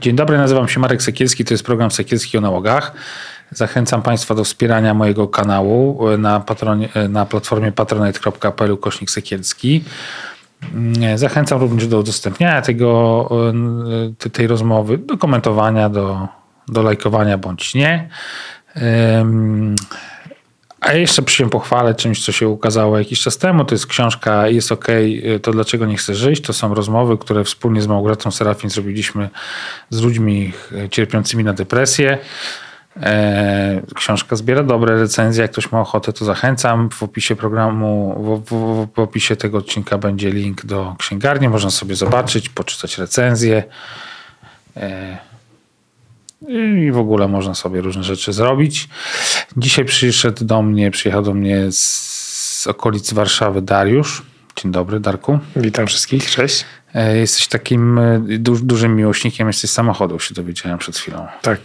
Dzień dobry, nazywam się Marek Sekielski, to jest program Sekielski o nałogach. Zachęcam Państwa do wspierania mojego kanału na, patronie, na platformie patronite.pl kośnik Sekielski. Zachęcam również do udostępniania tego, tej rozmowy, do komentowania, do, do lajkowania bądź nie. A jeszcze się pochwalę czymś, co się ukazało jakiś czas temu. To jest książka Jest OK, to dlaczego nie chcę żyć. To są rozmowy, które wspólnie z Małgorzatą Serafin zrobiliśmy z ludźmi cierpiącymi na depresję. E, książka zbiera dobre recenzje. Jak ktoś ma ochotę, to zachęcam. W opisie programu, w, w, w, opisie tego odcinka będzie link do księgarni. Można sobie zobaczyć, poczytać recenzję. E, I w ogóle można sobie różne rzeczy zrobić. Dzisiaj przyszedł do mnie, przyjechał do mnie z okolic Warszawy Dariusz. Dzień dobry, Darku. Witam wszystkich, cześć. E, jesteś takim du dużym miłośnikiem, jesteś samochodów, się dowiedziałem przed chwilą. Tak.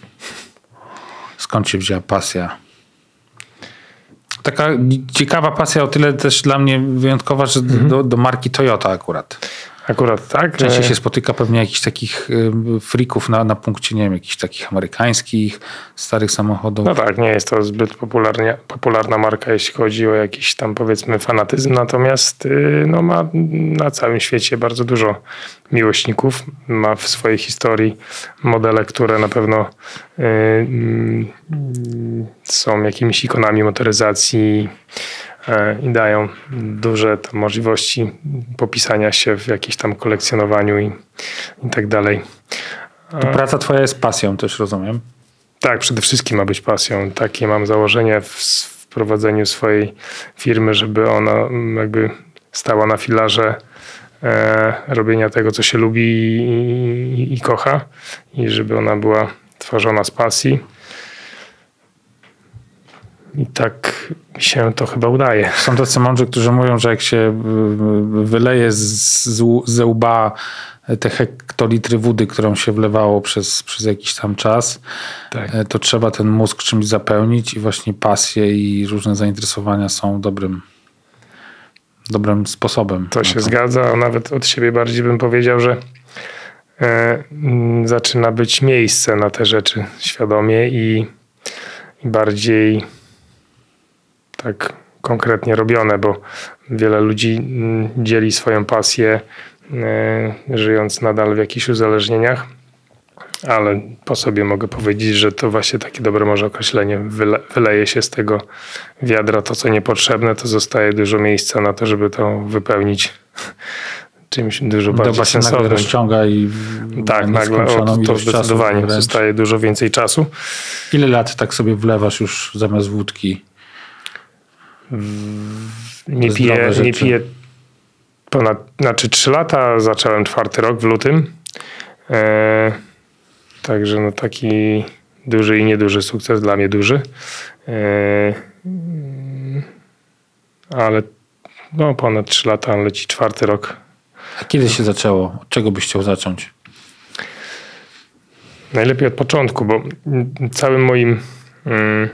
Skąd się wzięła pasja? Taka ciekawa pasja, o tyle też dla mnie wyjątkowa, że mhm. do, do marki Toyota akurat. Akurat tak. Częściej się spotyka pewnie jakichś takich frików na, na punkcie, nie wiem, jakichś takich amerykańskich, starych samochodów. No tak, nie jest to zbyt popularnie, popularna marka, jeśli chodzi o jakiś tam powiedzmy fanatyzm, natomiast y, no, ma na całym świecie bardzo dużo miłośników. Ma w swojej historii modele, które na pewno y, y, są jakimiś ikonami motoryzacji E, i dają duże możliwości popisania się w jakimś tam kolekcjonowaniu i, i tak dalej. To praca twoja jest pasją też, rozumiem? Tak, przede wszystkim ma być pasją. Takie mam założenie w, w prowadzeniu swojej firmy, żeby ona jakby stała na filarze e, robienia tego, co się lubi i, i, i kocha i żeby ona była tworzona z pasji i tak mi się to chyba udaje. Są tacy mądrzy, którzy mówią, że jak się wyleje z, ze łba te hektolitry wody, którą się wlewało przez, przez jakiś tam czas, tak. E, to trzeba ten mózg czymś zapełnić i właśnie pasje i różne zainteresowania są dobrym, dobrym sposobem. To się zgadza, a nawet od siebie bardziej bym powiedział, że e, zaczyna być miejsce na te rzeczy świadomie i, i bardziej tak konkretnie robione, bo wiele ludzi mm, dzieli swoją pasję, e, żyjąc nadal w jakichś uzależnieniach. Ale po sobie mogę powiedzieć, że to właśnie takie dobre może określenie. Wyle, wyleje się z tego wiadra to, co niepotrzebne, to zostaje dużo miejsca na to, żeby to wypełnić czymś dużo bardziej Doba się sensownym. nagle rozciąga i tak, nagle o, to zdecydowanie zostaje dużo więcej czasu. Ile lat tak sobie wlewasz już zamiast wódki? Nie piję, nie piję ponad, znaczy 3 lata, zacząłem czwarty rok w lutym. E, także no taki duży i nieduży sukces, dla mnie duży. E, ale no ponad 3 lata leci czwarty rok. A kiedy się zaczęło? Od czego byś chciał zacząć? Najlepiej od początku, bo całym moim mm,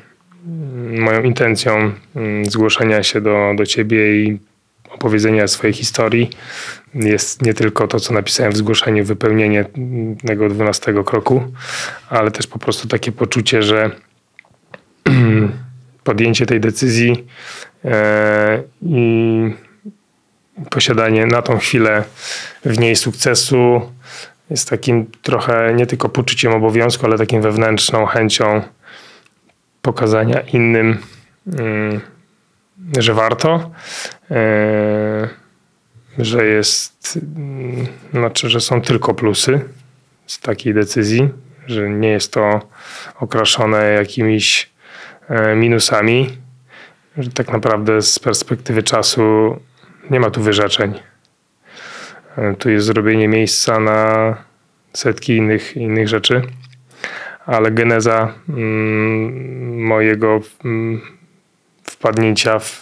moją intencją mm, zgłoszenia się do, do ciebie i opowiedzenia swojej historii jest nie tylko to, co napisałem w zgłoszeniu, wypełnienie tego dwunastego kroku, ale też po prostu takie poczucie, że podjęcie tej decyzji e, i posiadanie na tą chwilę w niej sukcesu jest takim trochę nie tylko poczuciem obowiązku, ale takim wewnętrzną chęcią pokazania innym, mm, że warto, e, że jest, mm, znaczy, że są tylko plusy z takiej decyzji, że nie jest to okraszone jakimiś e, minusami, że tak naprawdę z perspektywy czasu nie ma tu wyrzeczeń. E, tu jest zrobienie miejsca na setki innych, innych rzeczy. Ale geneza mm, mojego mm, wpadnięcia w,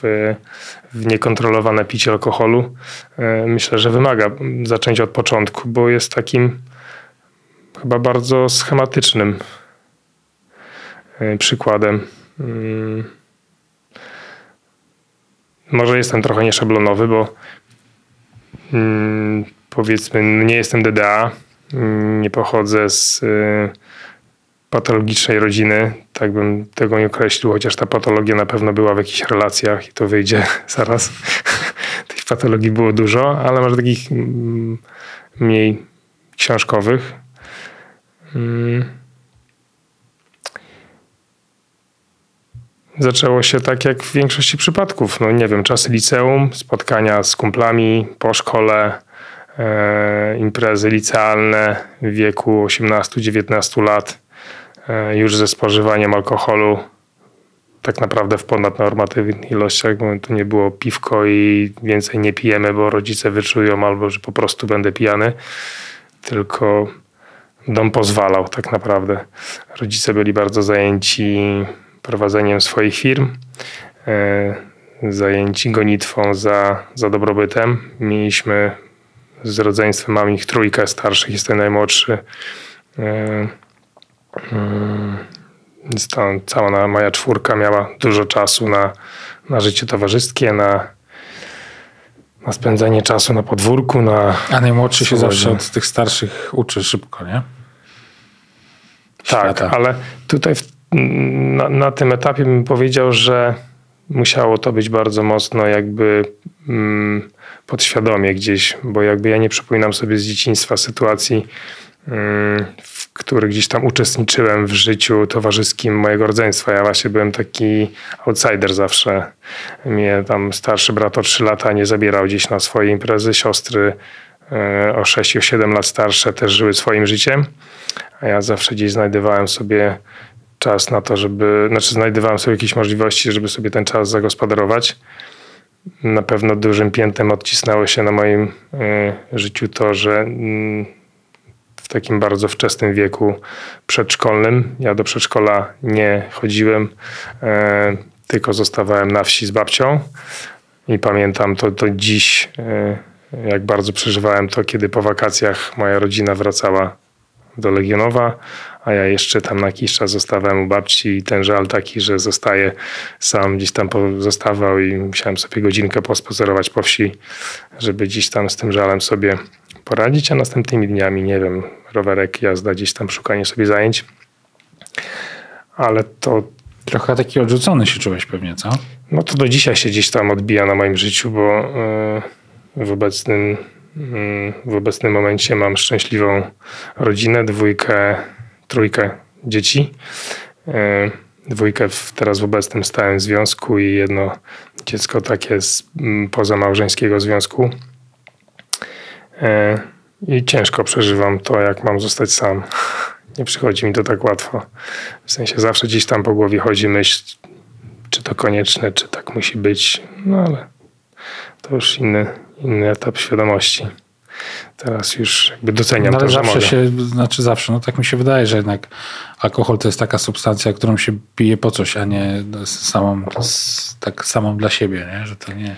w niekontrolowane picie alkoholu e, myślę, że wymaga zaczęcia od początku, bo jest takim chyba bardzo schematycznym e, przykładem. Mm. Może jestem trochę nieszablonowy, bo powiedzmy nie jestem DDA, nie pochodzę z patologicznej rodziny, tak bym tego nie określił, chociaż ta patologia na pewno była w jakichś relacjach i to wyjdzie zaraz. Tych patologii było dużo, ale może takich mm, mniej książkowych. Mm. Zaczęło się tak jak w większości przypadków. No nie wiem, czasy liceum, spotkania z kumplami po szkole, e, imprezy licealne w wieku 18-19 lat już ze spożywaniem alkoholu tak naprawdę w ponadnormatywnych ilościach, bo to nie było piwko i więcej nie pijemy, bo rodzice wyczują albo, że po prostu będę pijany, tylko dom pozwalał tak naprawdę. Rodzice byli bardzo zajęci prowadzeniem swoich firm, e, zajęci gonitwą za, za dobrobytem. Mieliśmy z rodzeństwem, mam ich trójkę starszych, jestem najmłodszy. E, Mm, więc ta cała moja czwórka miała dużo czasu na, na życie towarzyskie, na, na spędzanie czasu na podwórku. Na A najmłodszy się zawsze od tych starszych uczy szybko, nie? Tak, ale tutaj w, na, na, tym etapie bym powiedział, że musiało to być bardzo mocno jakby mm, podświadomie gdzieś, bo jakby ja nie przypominam sobie z dzieciństwa sytuacji, mm, który gdzieś tam uczestniczyłem w życiu towarzyskim mojego rodzeństwa. Ja właśnie byłem taki outsider zawsze. Mnie tam starszy brat o 3 lata nie zabierał gdzieś na swoje imprezy. Siostry e, o 6 7 lat starsze też żyły swoim życiem. A ja zawsze gdzieś znajdowałem sobie czas na to, żeby, znaczy znajdowałem sobie jakieś możliwości, żeby sobie ten czas zagospodarować. Na pewno dużym piętem odcisnęło się na moim y, życiu to, że y, w takim bardzo wczesnym wieku przedszkolnym. Ja do przedszkola nie chodziłem, e, tylko zostawałem na wsi z babcią i pamiętam to, to dziś, e, jak bardzo przeżywałem to, kiedy po wakacjach moja rodzina wracała do Legionowa, a ja jeszcze tam na jakiś czas zostawałem u babci i ten żal taki, że zostaję sam gdzieś tam pozostawał i musiałem sobie godzinkę pospacerować po wsi, żeby gdzieś tam z tym żalem sobie poradzić, a następnymi dniami, nie wiem, rowerek, jazda, gdzieś tam szukanie sobie zajęć. Ale to... Trochę taki odrzucony się czułeś pewnie, co? No to do dzisiaj się gdzieś tam odbija na moim życiu, bo e, w obecnym, mm, w obecnym momencie mam szczęśliwą rodzinę, dwójkę, trójkę dzieci. E, dwójkę w, teraz w obecnym stałym związku i jedno dziecko takie z pozamałżeńskiego związku. E, I ciężko przeżywam to, jak mam zostać sam. Nie przychodzi mi to tak łatwo. W sensie zawsze gdzieś tam po głowie chodzi myśl, czy to konieczne, czy tak musi być. No ale to już inny, inny etap świadomości. Teraz już jakby doceniam no, ale to, zawsze że mogę. się, znaczy zawsze, no tak mi się wydaje, że jednak alkohol to jest taka substancja, którą się pije po coś, a nie samą, tak samą dla siebie, nie? że to nie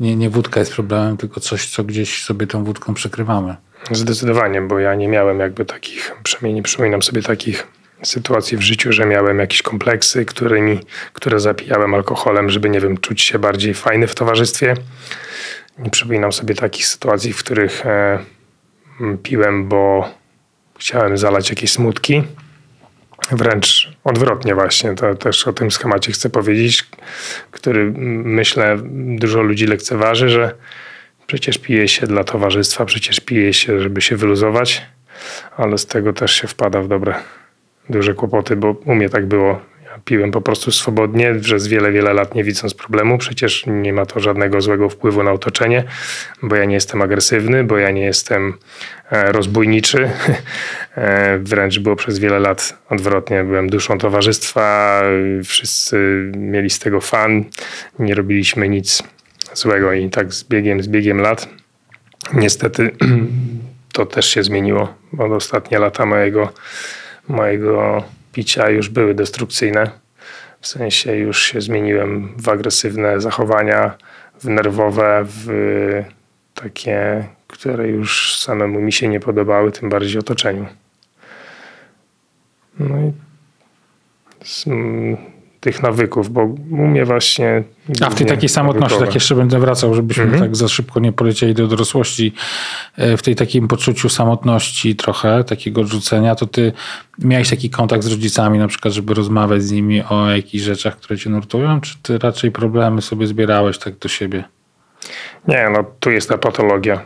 nie, nie wódka jest problemem, tylko coś, co gdzieś sobie tą wódką przekrywamy. Zdecydowanie, bo ja nie miałem jakby takich, przynajmniej nie przypominam sobie takich sytuacji w życiu, że miałem jakieś kompleksy, którymi, które zapijałem alkoholem, żeby, nie wiem, czuć się bardziej fajny w towarzystwie. Nie przypominam sobie takich sytuacji, w których e, piłem, bo chciałem zalać jakieś smutki. Wręcz odwrotnie właśnie, to też o tym schemacie chcę powiedzieć, który myślę dużo ludzi lekceważy, że przecież pije się dla towarzystwa, przecież pije się, żeby się wyluzować, ale z tego też się wpada w dobre, duże kłopoty, bo u mnie tak było piłem po prostu swobodnie przez wiele, wiele lat nie widząc problemu. Przecież nie ma to żadnego złego wpływu na otoczenie, bo ja nie jestem agresywny, bo ja nie jestem e, rozbójniczy. E, wręcz było przez wiele lat odwrotnie. Byłem duszą towarzystwa, wszyscy mieli z tego fan, nie robiliśmy nic złego i tak z biegiem, z biegiem lat niestety to też się zmieniło. Od ostatnie lata mojego mojego picia już były destrukcyjne. W sensie już się zmieniłem w agresywne zachowania, w nerwowe, w takie, które już samemu mi się nie podobały, tym bardziej otoczeniu. No i tych nawyków, bo u mnie właśnie. A w tej takiej samotności, nawykowe. tak jeszcze będę wracał, żebyśmy Mhm. tak za szybko nie polecieli do dorosłości, e, w tej takim poczuciu samotności trochę, takiego odrzucenia, to ty miałeś taki kontakt z rodzicami na przykład, żeby rozmawiać z nimi o jakichś rzeczach, które cię nurtują, czy ty raczej problemy sobie zbierałeś tak do siebie? Nie, no tu jest ta patologia,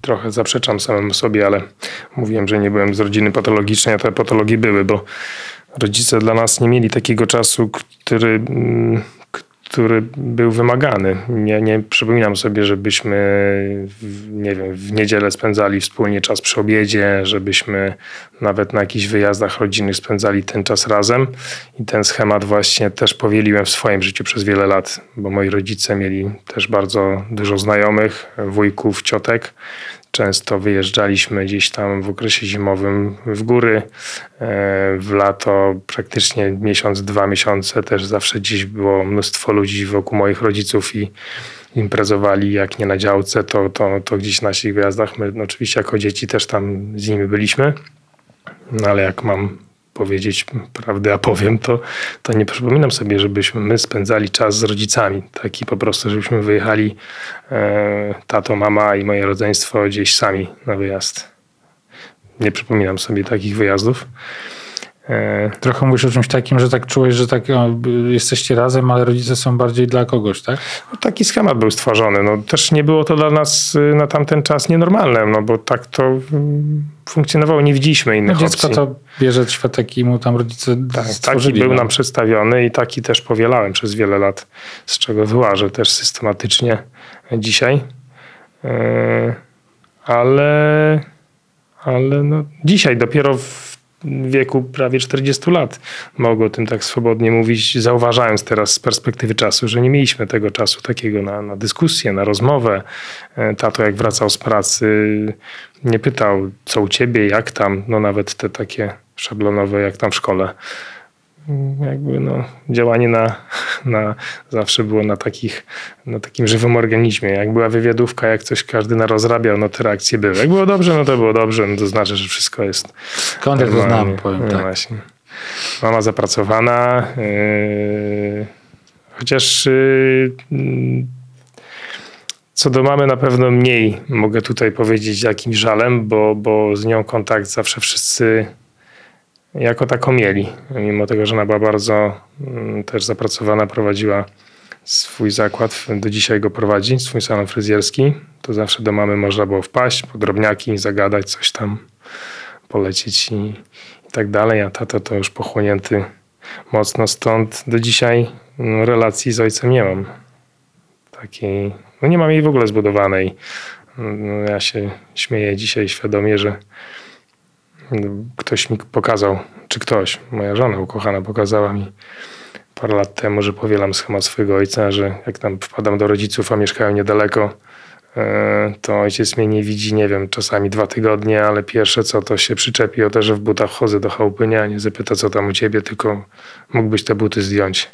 trochę zaprzeczam samemu sobie, ale mówiłem, że nie byłem z rodziny patologicznej, a te patologie były, bo rodzice dla nas nie mieli takiego czasu, który, mm, który był wymagany. Nie, nie przypominam sobie, żebyśmy w, nie wiem, w niedzielę spędzali wspólnie czas przy obiedzie, żebyśmy nawet na jakichś wyjazdach rodzinnych spędzali ten czas razem. I ten schemat właśnie też powieliłem w swoim życiu przez wiele lat, bo moi rodzice mieli też bardzo dużo znajomych, wujków, ciotek. Często wyjeżdżaliśmy gdzieś tam w okresie zimowym w góry. E, W lato praktycznie miesiąc, dwa miesiące też zawsze gdzieś było mnóstwo ludzi wokół moich rodziców i imprezowali jak nie na działce, to, to, to gdzieś na naszych wyjazdach. My no, oczywiście jako dzieci też tam z nimi byliśmy. No ale jak mam powiedzieć prawdę, a powiem, to, to nie przypominam sobie, żebyśmy my spędzali czas z rodzicami. Taki po prostu, żebyśmy wyjechali e, tato, mama i moje rodzeństwo gdzieś sami na wyjazd. Nie przypominam sobie takich wyjazdów. E, Trochę mówisz o czymś takim, że tak czułeś, że tak jesteście razem, ale rodzice są bardziej dla kogoś, tak? no, taki schemat był stworzony. No, też nie było to dla nas y, na tamten czas nienormalne, no bo tak to mm, funkcjonowało. Nie widzieliśmy No, innych dziecko opcji. to bierze świat taki mu tam rodzice Tak, taki stworzyli. był no. nam przedstawiony i taki też powielałem przez wiele lat, z czego wyłażę też systematycznie dzisiaj. Yy, Ale, ale no dzisiaj dopiero w wieku prawie 40 lat mogę o tym tak swobodnie mówić, zauważając teraz z perspektywy czasu, że nie mieliśmy tego czasu takiego na, na dyskusję, na rozmowę. E, Tato jak wracał z pracy nie pytał co u ciebie, jak tam, no nawet te takie szablonowe jak tam w szkole. Jakby no, działanie na, na zawsze było na, takich, na takim żywym organizmie. Jak była wywiadówka, jak coś każdy narozrabiał, no te reakcje były. Jak było dobrze, no to było dobrze, no to znaczy, że wszystko jest to normalnie. znam, powiem no tak. Właśnie. Mama zapracowana, yy, chociaż yy, co do mamy na pewno mniej mogę tutaj powiedzieć jakimś żalem, bo, bo z nią kontakt zawsze wszyscy jako taką mieli. Mimo tego, że ona była bardzo mm, też zapracowana, prowadziła swój zakład, do dzisiaj go prowadzi, swój salon fryzjerski, to zawsze do mamy można było wpaść, po drobniaki, zagadać, coś tam polecieć i, i tak dalej, a tato to już pochłonięty mocno stąd do dzisiaj no, relacji z ojcem nie mam. Takiej, no nie mam jej w ogóle zbudowanej. No, ja się śmieję dzisiaj świadomie, że ktoś mi pokazał, czy ktoś, moja żona ukochana pokazała mi parę lat temu, że powielam schemat swojego ojca, że jak tam wpadam do rodziców, a mieszkają niedaleko, e, to ojciec mnie nie widzi, nie wiem, czasami dwa tygodnie, ale pierwsze co to się przyczepi o to, że w butach chodzę do chałupy, nie, a nie zapyta co tam u ciebie, tylko mógłbyś te buty zdjąć.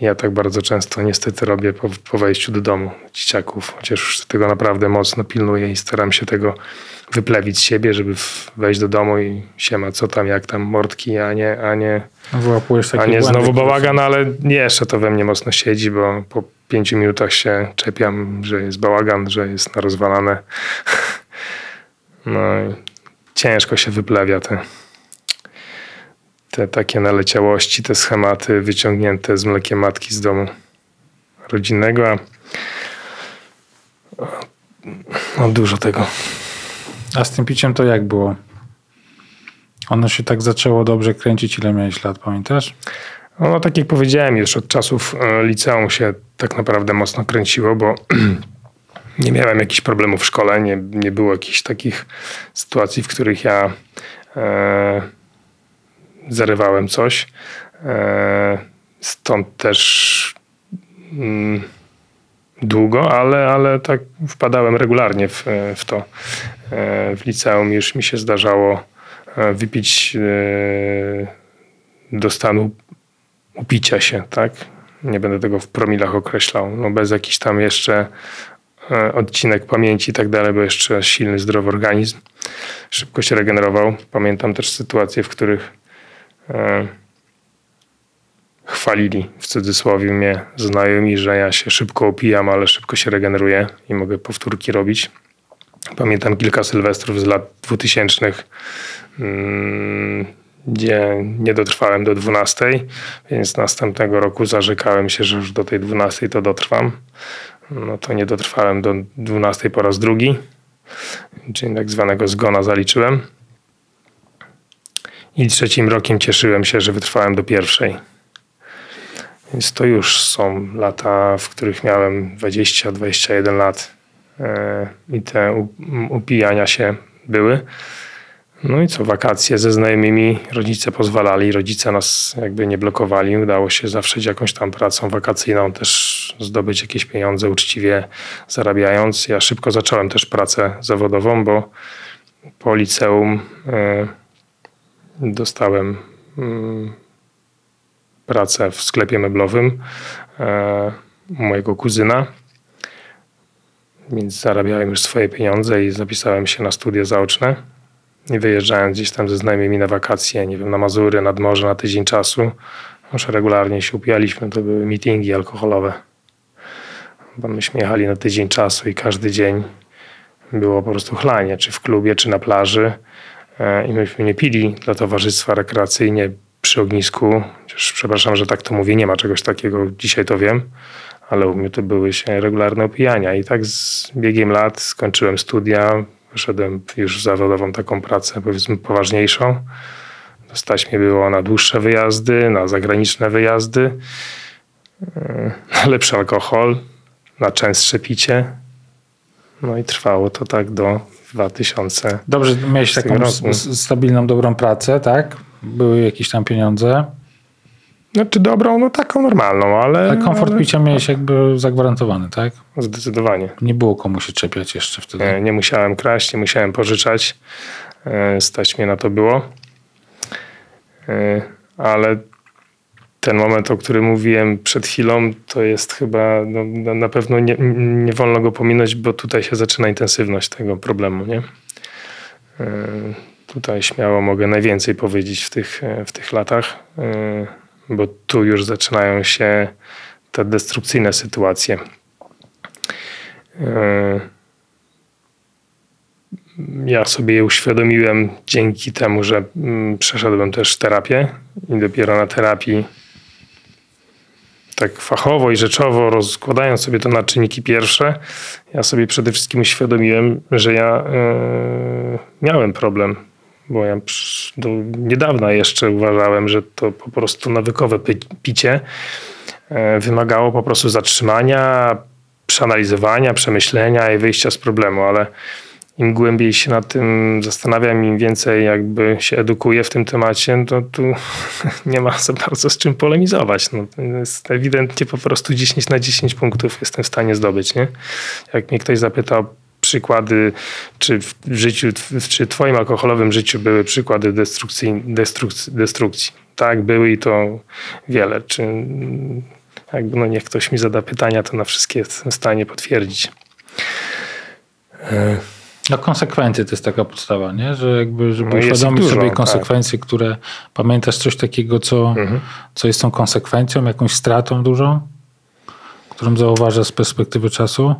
Ja tak bardzo często niestety robię po, po wejściu do domu dzieciaków, chociaż już tego naprawdę mocno pilnuję i staram się tego wyplewić z siebie, żeby wejść do domu i siema, co tam, jak tam, mordki, a nie, a nie, Wyłapujesz takie a nie znowu bałagan, ale jeszcze to we mnie mocno siedzi, bo po pięciu minutach się czepiam, że jest bałagan, że jest narozwalane. No i ciężko się wyplewia te, te takie naleciałości, te schematy wyciągnięte z mlekiem matki z domu rodzinnego, a no dużo tego. A z tym piciem to jak było? Ono się tak zaczęło dobrze kręcić, ile miałeś lat, pamiętasz? No, tak jak powiedziałem, już od czasów e, liceum się tak naprawdę mocno kręciło, bo nie miałem jakichś problemów w szkole, nie, nie było jakichś takich sytuacji, w których ja e, zarywałem coś. E, stąd też mm, długo, ale, ale tak wpadałem regularnie w, w to. E, w liceum już mi się zdarzało e, wypić do stanu upicia się, tak? Nie będę tego w promilach określał. No bez jakiś tam jeszcze odcinek pamięci i tak dalej, bo jeszcze silny, zdrowy organizm. Szybko się regenerował. Pamiętam też sytuacje, w których chwalili w cudzysłowie mnie znajomi, że ja się szybko opijam, ale szybko się regeneruję i mogę powtórki robić. Pamiętam kilka sylwestrów z lat 2000, mm, gdzie nie dotrwałem do 12, więc następnego roku zarzekałem się, że już do tej 12 to dotrwam. No to nie dotrwałem do 12 po raz drugi, czyli tak zwanego zgona zaliczyłem. I trzecim rokiem cieszyłem się, że wytrwałem do pierwszej. Więc to już są lata, w których miałem 20-21 lat e, i te upijania się były. No i co, wakacje ze znajomymi, rodzice pozwalali, rodzice nas jakby nie blokowali. Udało się zawsze jakąś tam pracą wakacyjną też zdobyć jakieś pieniądze uczciwie zarabiając. Ja szybko zacząłem też pracę zawodową, bo po liceum e, dostałem mm, pracę w sklepie meblowym e, mojego kuzyna. Więc zarabiałem już swoje pieniądze i zapisałem się na studia zaoczne. I wyjeżdżając gdzieś tam ze znajomymi na wakacje, nie wiem, na Mazury, nad morze na tydzień czasu, już regularnie się upijaliśmy, to były meetingi alkoholowe. Bo myśmy jechali na tydzień czasu i każdy dzień było po prostu chlanie, czy w klubie, czy na plaży. E, I myśmy nie pili dla towarzystwa rekreacyjnie przy ognisku. Przepraszam, że tak to mówię, nie ma czegoś takiego, dzisiaj to wiem, ale u mnie to były się regularne opijania. I tak z biegiem lat skończyłem studia, poszedłem już w zawodową taką pracę, powiedzmy poważniejszą. Stać mnie było na dłuższe wyjazdy, na zagraniczne wyjazdy, na lepszy alkohol, na częstsze picie. No i trwało to tak do 2000. Dobrze, miałeś taką roku. stabilną, dobrą pracę, tak? Były jakieś tam pieniądze. Znaczy dobrą, no taką normalną, ale... Ale komfort ale... picia miałeś jakby zagwarantowany, tak? Zdecydowanie. Nie było komu się czepiać jeszcze wtedy. Nie, nie musiałem kraść, nie musiałem pożyczać. E, stać mnie na to było. E, ale ten moment, o którym mówiłem przed chwilą, to jest chyba, no, na pewno nie, nie wolno go pominąć, bo tutaj się zaczyna intensywność tego problemu, nie? E, tutaj śmiało mogę najwięcej powiedzieć w tych, w tych latach, bo tu już zaczynają się te destrukcyjne sytuacje. Ja sobie je uświadomiłem dzięki temu, że mm, przeszedłem też terapię i dopiero na terapii tak fachowo i rzeczowo rozkładając sobie to na czynniki pierwsze, ja sobie przede wszystkim uświadomiłem, że ja yy, miałem problem, bo ja do niedawna jeszcze uważałem, że to po prostu nawykowe picie yy, wymagało po prostu zatrzymania, przeanalizowania, przemyślenia i wyjścia z problemu, ale im głębiej się nad tym zastanawiam, im więcej jakby się edukuję w tym temacie, to tu nie ma za bardzo z czym polemizować. No, jest ewidentnie po prostu 10 na 10 punktów jestem w stanie zdobyć. Nie? Jak mnie ktoś zapyta o przykłady, czy w życiu, czy twoim alkoholowym życiu były przykłady destrukcji, destrukcji, destrukcji. Tak, były i to wiele. Czy jakby no niech ktoś mi zada pytania, to na wszystkie jestem w stanie potwierdzić. E, no konsekwencje to jest taka podstawa, nie? że jakby, żeby no uświadomić dużo, sobie tak. konsekwencje, tak. które pamiętasz coś takiego, co, mhm. co jest tą konsekwencją, jakąś stratą dużą, którą zauważasz z perspektywy czasu?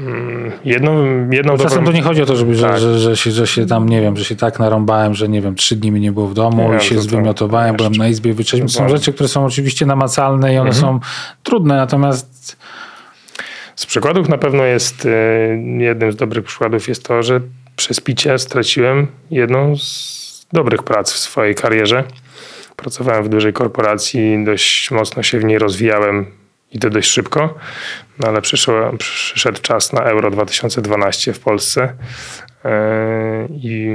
Mm, jedną, jedną Czasem dobrą... to nie chodzi o to, żeby, tak. że, że, że, się, że się tam, nie wiem, że się tak narąbałem, że nie wiem, trzy dni mi nie było w domu nie, i się zwymiotowałem, byłem na izbie. To są rzeczy, które są oczywiście namacalne i one mhm. są trudne, natomiast z przykładów na pewno jest, e, jednym z dobrych przykładów jest to, że przez picie straciłem jedną z dobrych prac w swojej karierze. Pracowałem w dużej korporacji, dość mocno się w niej rozwijałem i to dość szybko, no ale przyszło, przyszedł czas na Euro 2012 w Polsce e, i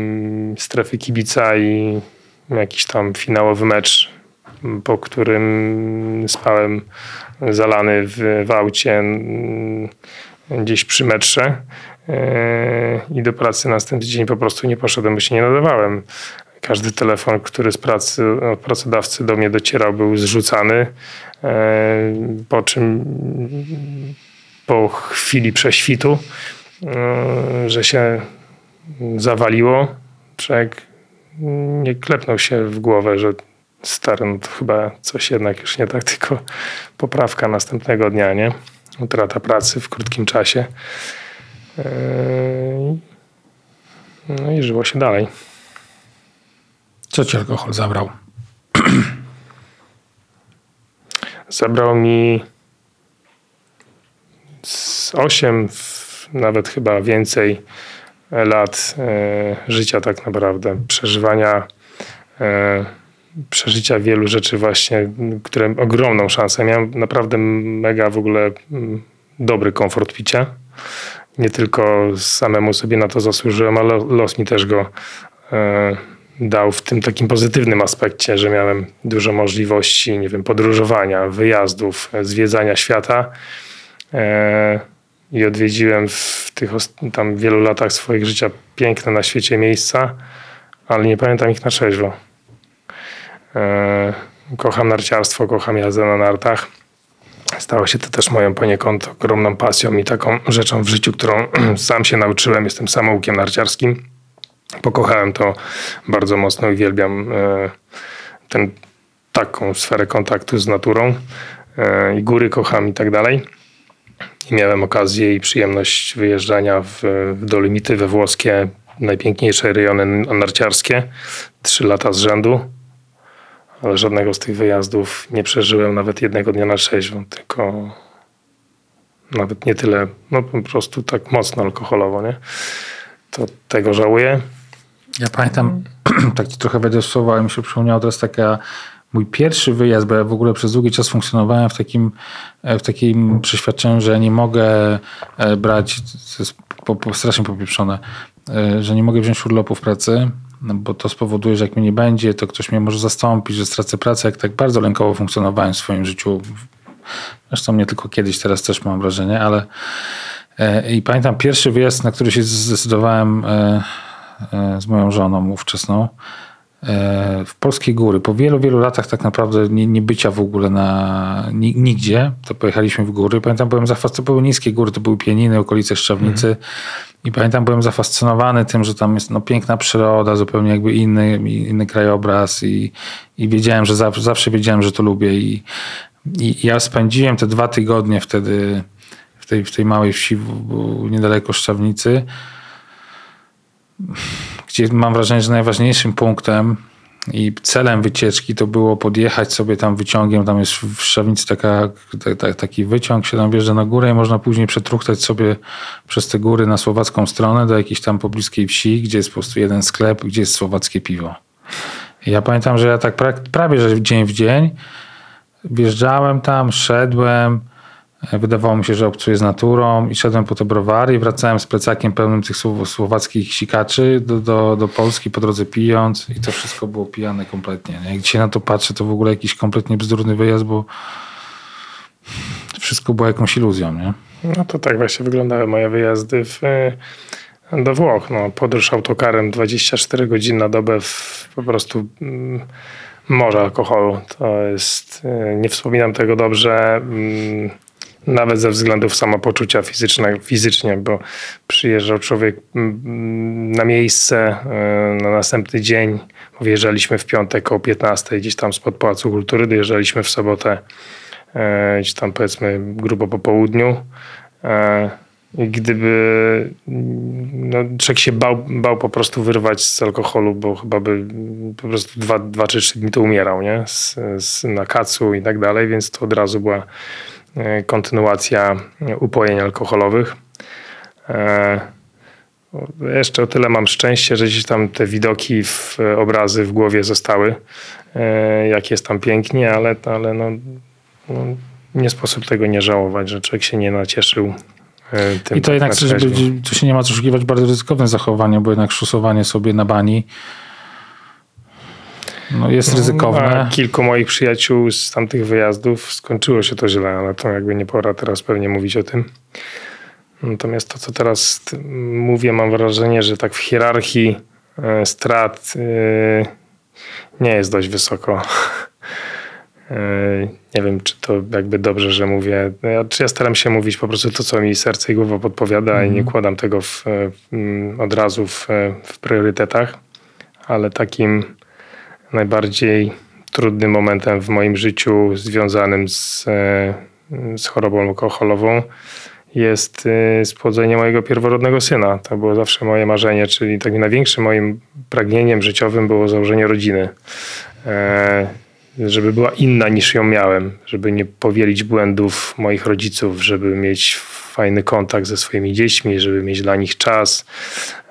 strefy kibica i jakiś tam finałowy mecz, po którym spałem zalany w, w aucie mm, gdzieś przy metrze. i do pracy następny dzień po prostu nie poszedłem, bo się nie nadawałem. Każdy telefon, który z pracy od pracodawcy do mnie docierał, był zrzucany. Po czym po chwili prześwitu, że się zawaliło, człowiek nie klepnął się w głowę, że stary, no to chyba coś jednak już nie tak, tylko poprawka następnego dnia, nie? Utrata pracy w krótkim czasie. Yy, no i żyło się dalej. Co ci alkohol zabrał? Zabrał mi z 8, nawet chyba więcej lat e, życia tak naprawdę, przeżywania, e, przeżycia wielu rzeczy właśnie, które ogromną szansę. Miałem naprawdę mega w ogóle mm, dobry komfort picia. Nie tylko samemu sobie na to zasłużyłem, ale los mi też go e, dał w tym takim pozytywnym aspekcie, że miałem dużo możliwości, nie wiem, podróżowania, wyjazdów, zwiedzania świata i odwiedziłem w tych tam wielu latach swoich życia piękne na świecie miejsca, ale nie pamiętam ich na trzeźwo. E, kocham narciarstwo, kocham jazdę na nartach. Stało się to też moją poniekąd ogromną pasją i taką rzeczą w życiu, którą sam się nauczyłem. Jestem samoukiem narciarskim. Pokochałem to bardzo mocno, uwielbiam e, ten, taką sferę kontaktu z naturą e, i góry kocham i tak dalej. I miałem okazję i przyjemność wyjeżdżania w, w we włoskie, najpiękniejsze rejony narciarskie. Trzy lata z rzędu. Ale żadnego z tych wyjazdów nie przeżyłem nawet jednego dnia na trzeźwo, tylko nawet nie tyle, no po prostu tak mocno alkoholowo, nie? To tego żałuję. Ja pamiętam, tak ci trochę będę słowa, ale mi się przypomniała teraz taka mój pierwszy wyjazd, bo ja w ogóle przez długi czas funkcjonowałem w takim, e, w takim przeświadczeniu, że nie mogę e, brać, to jest po, po, strasznie popieprzone, e, że nie mogę wziąć urlopu w pracy, no bo to spowoduje, że jak mnie nie będzie, to ktoś mnie może zastąpić, że stracę pracę. Jak tak bardzo lękowo funkcjonowałem w swoim życiu, zresztą nie tylko kiedyś, teraz też mam wrażenie, ale i pamiętam pierwszy wyjazd, na który się zdecydowałem z moją żoną ówczesną, E, w polskie góry. Po wielu, wielu latach tak naprawdę nie, nie bycia w ogóle na nigdzie, to pojechaliśmy w góry. Pamiętam, byłem zafascynowany, były niskie góry, to były pieniny, okolice Szczawnicy. Mhm. I pamiętam, byłem zafascynowany tym, że tam jest no, piękna przyroda, zupełnie jakby inny, inny krajobraz i, i wiedziałem, że zawsze, zawsze wiedziałem, że to lubię. I, i ja spędziłem te dwa tygodnie wtedy w tej, w tej małej wsi w, niedaleko Szczawnicy gdzie mam wrażenie, że najważniejszym punktem i celem wycieczki to było podjechać sobie tam wyciągiem, tam jest w Szawnicy taka, ta, taki wyciąg, się tam wjeżdża na górę i można później przetruchtać sobie przez te góry na słowacką stronę do jakiejś tam pobliskiej wsi, gdzie jest po prostu jeden sklep, gdzie jest słowackie piwo. I ja pamiętam, że ja tak prawie, że dzień w dzień wjeżdżałem tam, szedłem, Wydawało mi się, że obcuję z naturą i szedłem po te browary i wracałem z plecakiem pełnym tych słowackich sikaczy do, do, do Polski po drodze pijąc i to wszystko było pijane kompletnie. Jak dzisiaj na to patrzę, to w ogóle jakiś kompletnie bzdurny wyjazd, bo wszystko było jakąś iluzją, nie? No to tak właśnie wyglądały moje wyjazdy w, e, do Włoch. No, podróż autokarem 24 godziny na dobę w po prostu mm, morze alkoholu. To jest, e, nie wspominam tego dobrze. Mm, nawet ze względów samopoczucia fizycznego, fizycznie, bo przyjeżdżał człowiek mm, na miejsce e, na następny dzień. Wyjeżdżaliśmy w piątek o 15 gdzieś tam spod Pałacu Kultury, dojeżdżaliśmy w sobotę e, gdzieś tam powiedzmy grubo po południu. E, I gdyby no, człowiek się bał, bał po prostu wyrwać z alkoholu, bo chyba by po prostu dwa, dwa czy trzy dni to umierał, nie? Z, z, na kacu i tak dalej, więc to od razu była kontynuacja upojeń alkoholowych. E, jeszcze o tyle mam szczęście, że gdzieś tam te widoki, w, obrazy w głowie zostały, e, jak jest tam pięknie, ale, ale no, no nie sposób tego nie żałować, że człowiek się nie nacieszył tym. I to jednak, żeby, tu się nie ma co oszukiwać, bardzo ryzykowne zachowanie, bo jednak szusowanie sobie na bani no jest ryzykowne. A kilku moich przyjaciół z tamtych wyjazdów skończyło się to źle, ale to jakby nie pora teraz pewnie mówić o tym. Natomiast to, co teraz mówię, mam wrażenie, że tak w hierarchii e, strat e, nie jest dość wysoko. E, nie wiem, czy to jakby dobrze, że mówię. Ja, czy ja staram się mówić po prostu to, co mi serce i głowa podpowiada mm. i nie mhm. kładam tego w, od razu w, w priorytetach, ale takim najbardziej trudnym momentem w moim życiu związanym z, z chorobą alkoholową jest y, spłodzenie mojego pierworodnego syna. To było zawsze moje marzenie, czyli takim największym moim pragnieniem życiowym było założenie rodziny. E, żeby była inna niż ją miałem, żeby nie powielić błędów moich rodziców, żeby mieć fajny kontakt ze swoimi dziećmi, żeby mieć dla nich czas,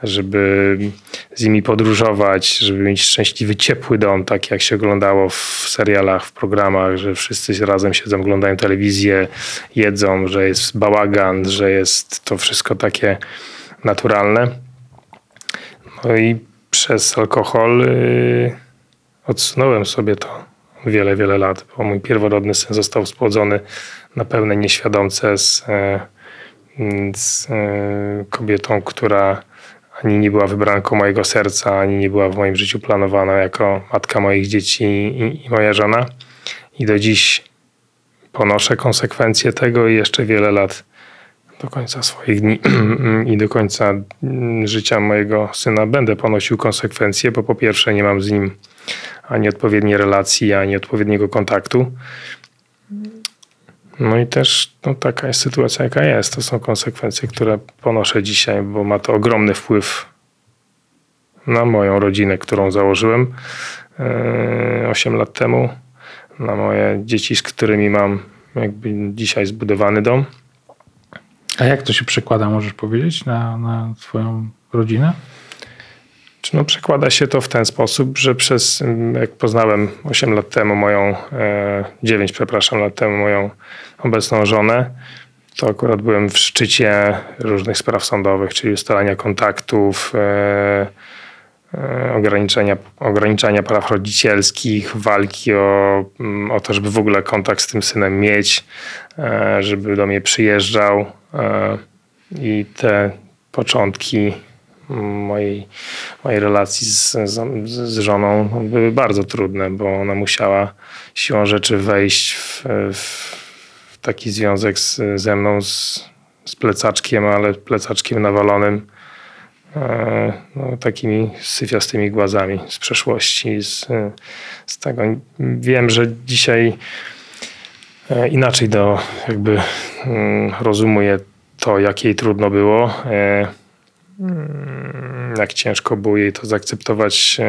żeby z nimi podróżować, żeby mieć szczęśliwy, ciepły dom, tak jak się oglądało w serialach, w programach, że wszyscy razem siedzą, oglądają telewizję, jedzą, że jest bałagan, że jest to wszystko takie naturalne. No i przez alkohol yy, odsunąłem sobie to wiele, wiele lat, bo mój pierworodny syn został spłodzony na pełnej nieświadomce z, e, z e, kobietą, która ani nie była wybranką mojego serca, ani nie była w moim życiu planowana jako matka moich dzieci i, i moja żona. I do dziś ponoszę konsekwencje tego i jeszcze wiele lat do końca swoich dni i do końca życia mojego syna będę ponosił konsekwencje, bo po pierwsze nie mam z nim ani odpowiedniej relacji, ani odpowiedniego kontaktu. No i też no, taka jest sytuacja, jaka jest. To są konsekwencje, które ponoszę dzisiaj, bo ma to ogromny wpływ na moją rodzinę, którą założyłem 8 e, lat temu, na moje dzieci, z którymi mam jakby dzisiaj zbudowany dom. A jak to się przekłada, możesz powiedzieć, na, na Twoją rodzinę? No, przekłada się to w ten sposób, że przez, jak poznałem 8 lat temu moją, 9 e, przepraszam, lat temu moją obecną żonę, to akurat byłem w szczycie różnych spraw sądowych, czyli ustalania kontaktów, e, e, ograniczenia, ograniczania praw rodzicielskich, walki o, mm, o to, żeby w ogóle kontakt z tym synem mieć, żeby do mnie przyjeżdżał. I te początki mojej, mojej relacji z, z, z, żoną były bardzo trudne, bo ona musiała siłą rzeczy wejść w, w taki związek z, ze mną z, z plecaczkiem, ale plecaczkiem nawalonym e, no, takimi syfiastymi głazami z przeszłości. Z, z tego wiem, że dzisiaj e, inaczej do jakby mm, rozumuję to, jak jej trudno było. E, Mm, jak ciężko było jej to zaakceptować,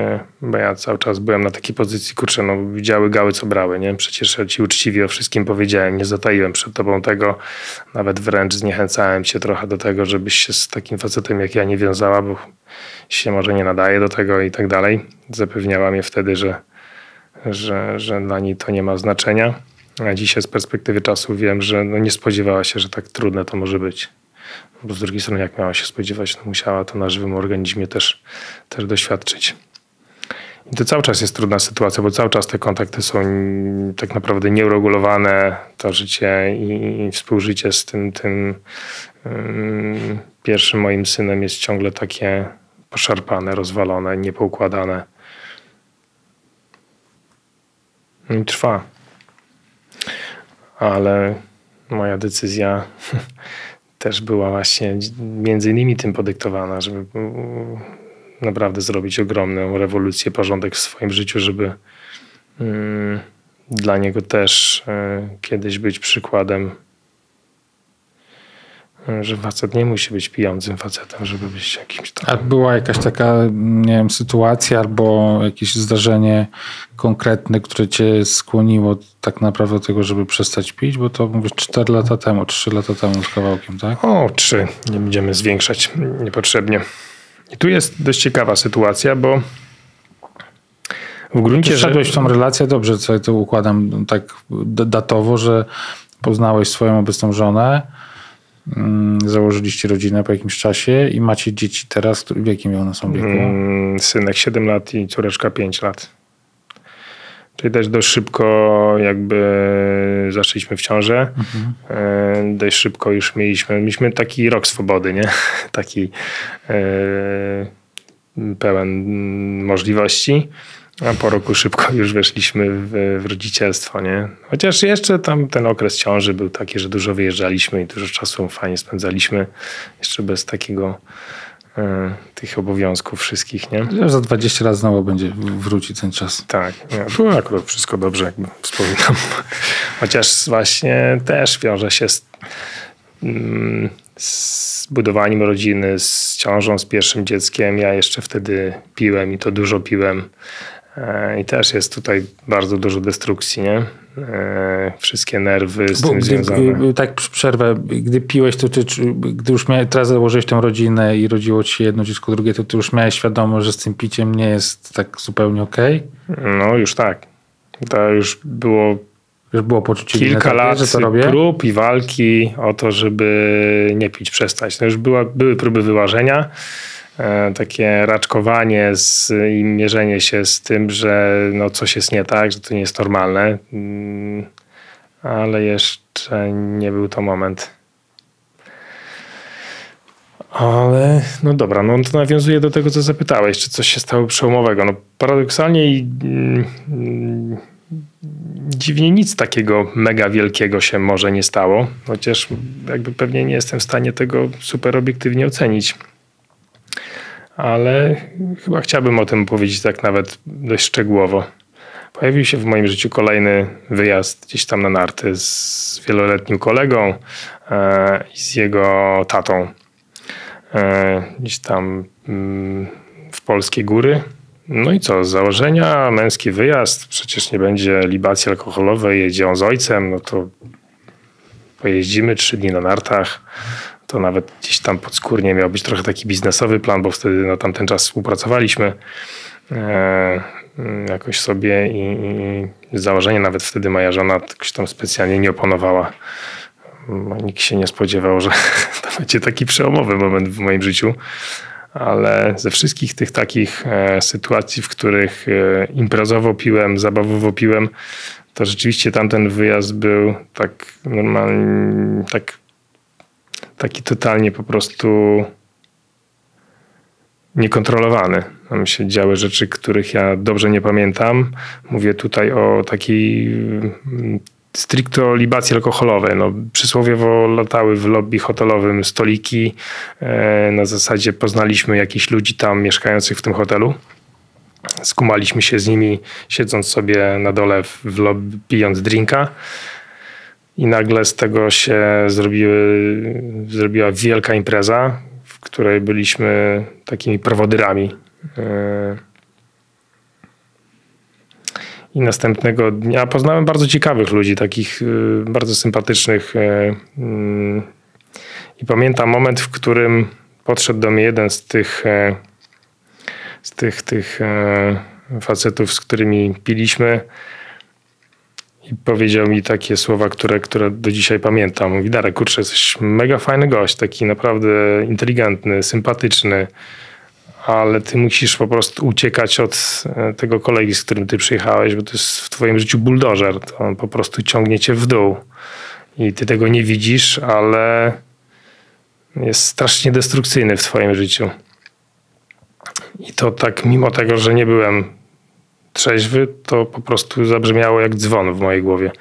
bo ja cały czas byłem na takiej pozycji, kurczę, no widziały gały, co brały, nie? Przecież ja ci uczciwie o wszystkim powiedziałem, nie zataiłem przed tobą tego, nawet wręcz zniechęcałem cię trochę do tego, żebyś się z takim facetem jak ja nie wiązała, bo się może nie nadaje do tego i tak dalej. Zapewniała mnie wtedy, że, że, że dla niej to nie ma znaczenia. A dzisiaj z perspektywy czasu wiem, że no nie spodziewała się, że tak trudne to może być. Bo z drugiej strony, jak miała się spodziewać, no musiała to na żywym organizmie też, też doświadczyć. I to cały czas jest trudna sytuacja, bo cały czas te kontakty są tak naprawdę nieuregulowane. To życie i, współżycie z tym, tym um, pierwszym moim synem jest ciągle takie poszarpane, rozwalone, niepoukładane. I trwa. Ale moja decyzja też była właśnie między innymi tym podyktowana, żeby naprawdę zrobić ogromną rewolucję, porządek w swoim życiu, żeby mm, dla niego też y, kiedyś być przykładem że facet nie musi być pijącym facetem, żeby być jakimś tam. A była jakaś taka, nie wiem, sytuacja albo jakieś zdarzenie konkretne, które cię skłoniło tak naprawdę do tego, żeby przestać pić? Bo to mówisz 4 lata temu, 3 lata temu z kawałkiem, tak? O, 3. Nie będziemy zwiększać niepotrzebnie. I tu jest dość ciekawa sytuacja, bo w gruncie rzeczy... w tą relację, dobrze sobie to układam tak datowo, że poznałeś swoją obecną żonę, założyliście rodzinę po jakimś czasie i macie dzieci teraz, w jakim one są wieku? Mm, synek 7 lat i córeczka 5 lat. Czyli też dość szybko jakby zaszliśmy w ciążę. Mhm. Dość szybko już mieliśmy, mieliśmy taki rok swobody, nie? Taki pełen możliwości. A po roku szybko już weszliśmy w, w rodzicielstwo, nie? Chociaż jeszcze tam ten okres ciąży był taki, że dużo wyjeżdżaliśmy i dużo czasu fajnie spędzaliśmy. Jeszcze bez takiego e, tych obowiązków wszystkich, nie? Za 20 lat znowu będzie wróci ten czas. Tak, nie, tu akurat wszystko dobrze, jakby wspominam. Chociaż właśnie też wiąże się z, mm, z budowaniem rodziny, z ciążą, z pierwszym dzieckiem. Ja jeszcze wtedy piłem i to dużo piłem. E, I też jest tutaj bardzo dużo destrukcji, nie? E, wszystkie nerwy z Bo tym gdy, związane. Tak, przerwę. Gdy piłeś, to ty, gdy już miałeś, teraz założyłeś tę rodzinę i rodziło ci się jedno dziecko, drugie, to ty już miałeś świadomość, że z tym piciem nie jest tak zupełnie okej? Okay? No już tak. To już było już było poczucie kilka lat prób i walki o to, żeby nie pić, przestać. No już była, były próby wyłażenia. E, takie raczkowanie z, i mierzenie się z tym, że no coś jest nie tak, że to nie jest normalne. Mm, ale jeszcze nie był to moment. Ale no dobra, no to nawiązuje do tego, co zapytałeś, czy coś się stało przełomowego. No paradoksalnie i mm, dziwnie nic takiego mega wielkiego się może nie stało, chociaż jakby pewnie nie jestem w stanie tego super obiektywnie ocenić ale chyba chciałbym o tym powiedzieć tak nawet dość szczegółowo. Pojawił się w moim życiu kolejny wyjazd gdzieś tam na narty z wieloletnim kolegą e, i z jego tatą. E, gdzieś tam mm, w polskie góry. No i co, z założenia męski wyjazd, przecież nie będzie libacji alkoholowej, jedzie on z ojcem, no to pojeździmy trzy dni na nartach, to nawet gdzieś tam podskórnie miał być trochę taki biznesowy plan, bo wtedy na tamten czas współpracowaliśmy e, jakoś sobie i, założenie nawet wtedy moja żona jakoś tam specjalnie nie oponowała. Nikt się nie spodziewał, że to będzie taki przełomowy moment w moim życiu. Ale ze wszystkich tych takich e, sytuacji, w których e, imprezowo piłem, zabawowo piłem, to rzeczywiście tamten wyjazd był tak normalnie, tak taki totalnie po prostu niekontrolowany. Tam się działy rzeczy, których ja dobrze nie pamiętam. Mówię tutaj o takiej mm, stricto libacji alkoholowej. No, przysłowiowo latały w lobby hotelowym stoliki. E, na zasadzie poznaliśmy jakichś ludzi tam mieszkających w tym hotelu. Skumaliśmy się z nimi, siedząc sobie na dole w lobby, pijąc drinka i nagle z tego się zrobiły, zrobiła wielka impreza, w której byliśmy takimi prowodyrami. E, I następnego dnia poznałem bardzo ciekawych ludzi, takich e, bardzo sympatycznych. E, mm, I pamiętam moment, w którym podszedł do mnie jeden z tych, z tych, tych facetów, z którymi piliśmy i powiedział mi takie słowa, które, które do dzisiaj pamiętam. Mówi, Darek, kurczę, jesteś mega fajny gość, taki naprawdę inteligentny, sympatyczny, ale ty musisz po prostu uciekać od e, tego kolegi, z którym ty przyjechałeś, bo to jest w twoim życiu buldożer. To on po prostu ciągnie cię w dół. I ty tego nie widzisz, ale jest strasznie destrukcyjny w twoim życiu. I to tak, mimo tego, że nie byłem trzeźwy, to po prostu zabrzmiało jak dzwon w mojej głowie.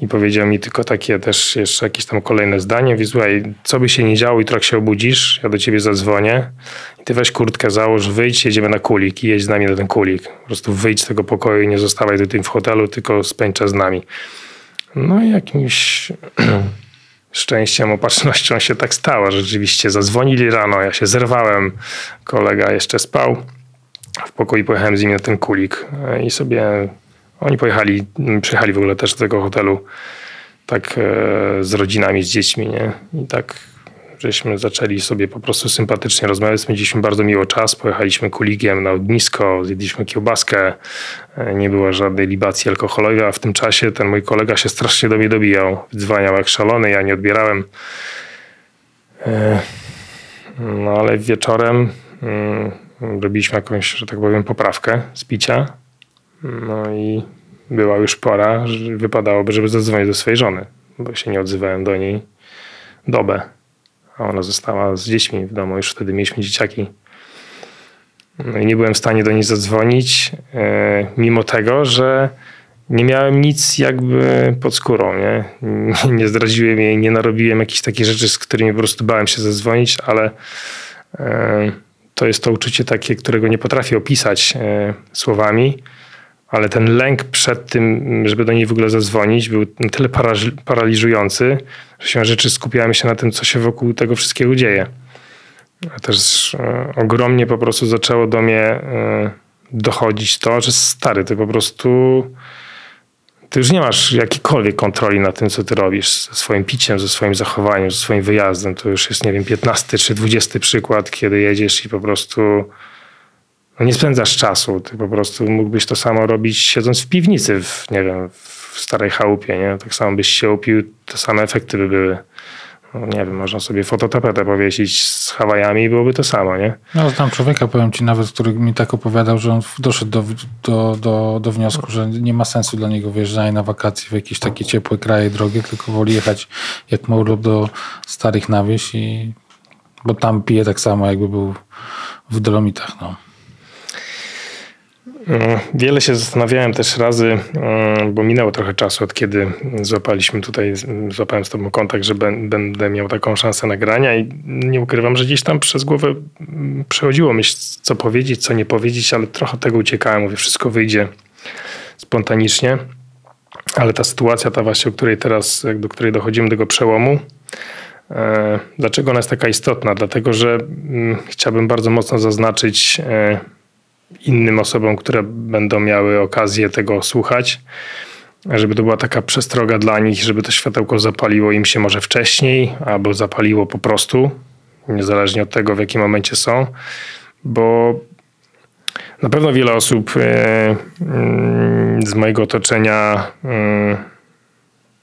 I powiedział mi tylko takie też jeszcze jakieś tam kolejne zdanie. Mówi, słuchaj, co by się nie działo, jutro jak się obudzisz, ja do ciebie zadzwonię i ty weź kurtkę, załóż, wyjdź, jedziemy na kulik i jedź z nami na ten kulik. Po prostu wyjdź z tego pokoju i nie zostawaj tym w hotelu, tylko spędź czas z nami. No i jakimś szczęściem, opatrznością się tak stało. Rzeczywiście zadzwonili rano, ja się zerwałem, kolega jeszcze spał w pokoju pojechałem z nimi na ten kulik e, i sobie oni pojechali, przyjechali w ogóle też do tego hotelu tak e, z rodzinami, z dziećmi, nie? I tak żeśmy zaczęli sobie po prostu sympatycznie rozmawiać, spędziliśmy bardzo miło czas, pojechaliśmy kuligiem na ognisko, zjedliśmy kiełbaskę, e, nie było żadnej libacji alkoholowej, a w tym czasie ten mój kolega się strasznie do mnie dobijał, dzwaniał jak szalony, ja nie odbierałem. No ale wieczorem mm, robiliśmy jakąś, że tak powiem, poprawkę z picia. No i była już pora, że wypadałoby, żeby zadzwonić do swojej żony, bo się nie odzywałem do niej dobę. A ona została z dziećmi w domu, już wtedy mieliśmy dzieciaki. No i nie byłem w stanie do niej zadzwonić, e, mimo tego, że nie miałem nic jakby pod skórą, nie? Nie zdradziłem jej, nie narobiłem jakichś takich rzeczy, z którymi po prostu bałem się zadzwonić, ale e, to jest to uczucie takie, którego nie potrafię opisać e, słowami, ale ten lęk przed tym, żeby do niej w ogóle zadzwonić, był na tyle paraliżujący, że się rzeczy skupiałem się na tym, co się wokół tego wszystkiego dzieje. A też e, ogromnie po prostu zaczęło do mnie dochodzić to, że stary, ty po prostu ty już nie masz jakiejkolwiek kontroli na tym, co ty robisz ze swoim piciem, ze swoim zachowaniem, ze swoim wyjazdem. To już jest, nie wiem, 15 czy 20 przykład, kiedy jedziesz i po prostu no nie spędzasz czasu. Ty po prostu mógłbyś to samo robić siedząc w piwnicy, w, nie wiem, w starej chałupie, nie? Tak samo byś się upił, te same efekty by były nie wiem, można sobie fototapetę powiesić z Hawajami i byłoby to samo, nie? No znam człowieka, powiem ci nawet, który mi tak opowiadał, że on doszedł do, do, do, do wniosku, że nie ma sensu dla niego wyjeżdżanie na wakacje w jakieś takie ciepłe kraje drogie, tylko woli jechać jak urlop do starych na wieś i bo tam pije tak samo, jakby był w Dolomitach, no. Mm, wiele się zastanawiałem też razy, mm, bo minęło trochę czasu od kiedy złapaliśmy tutaj, złapałem z tobą kontakt, że będę miał taką szansę nagrania i nie ukrywam, że gdzieś tam przez głowę mm, przechodziło myśl, co powiedzieć, co nie powiedzieć, ale trochę tego uciekałem. Mówię, wszystko wyjdzie spontanicznie. Ale ta sytuacja, ta właśnie, o której teraz, do której dochodzimy, do tego przełomu, e, Dlaczego ona jest taka istotna? Dlatego, że chciałbym bardzo mocno zaznaczyć e, innym osobom, które będą miały okazję tego słuchać, żeby to była taka przestroga dla nich, żeby to światełko zapaliło im się może wcześniej, albo zapaliło po prostu, niezależnie od tego, w jakim momencie są, bo na pewno wiele osób e, mm, z mojego otoczenia mm,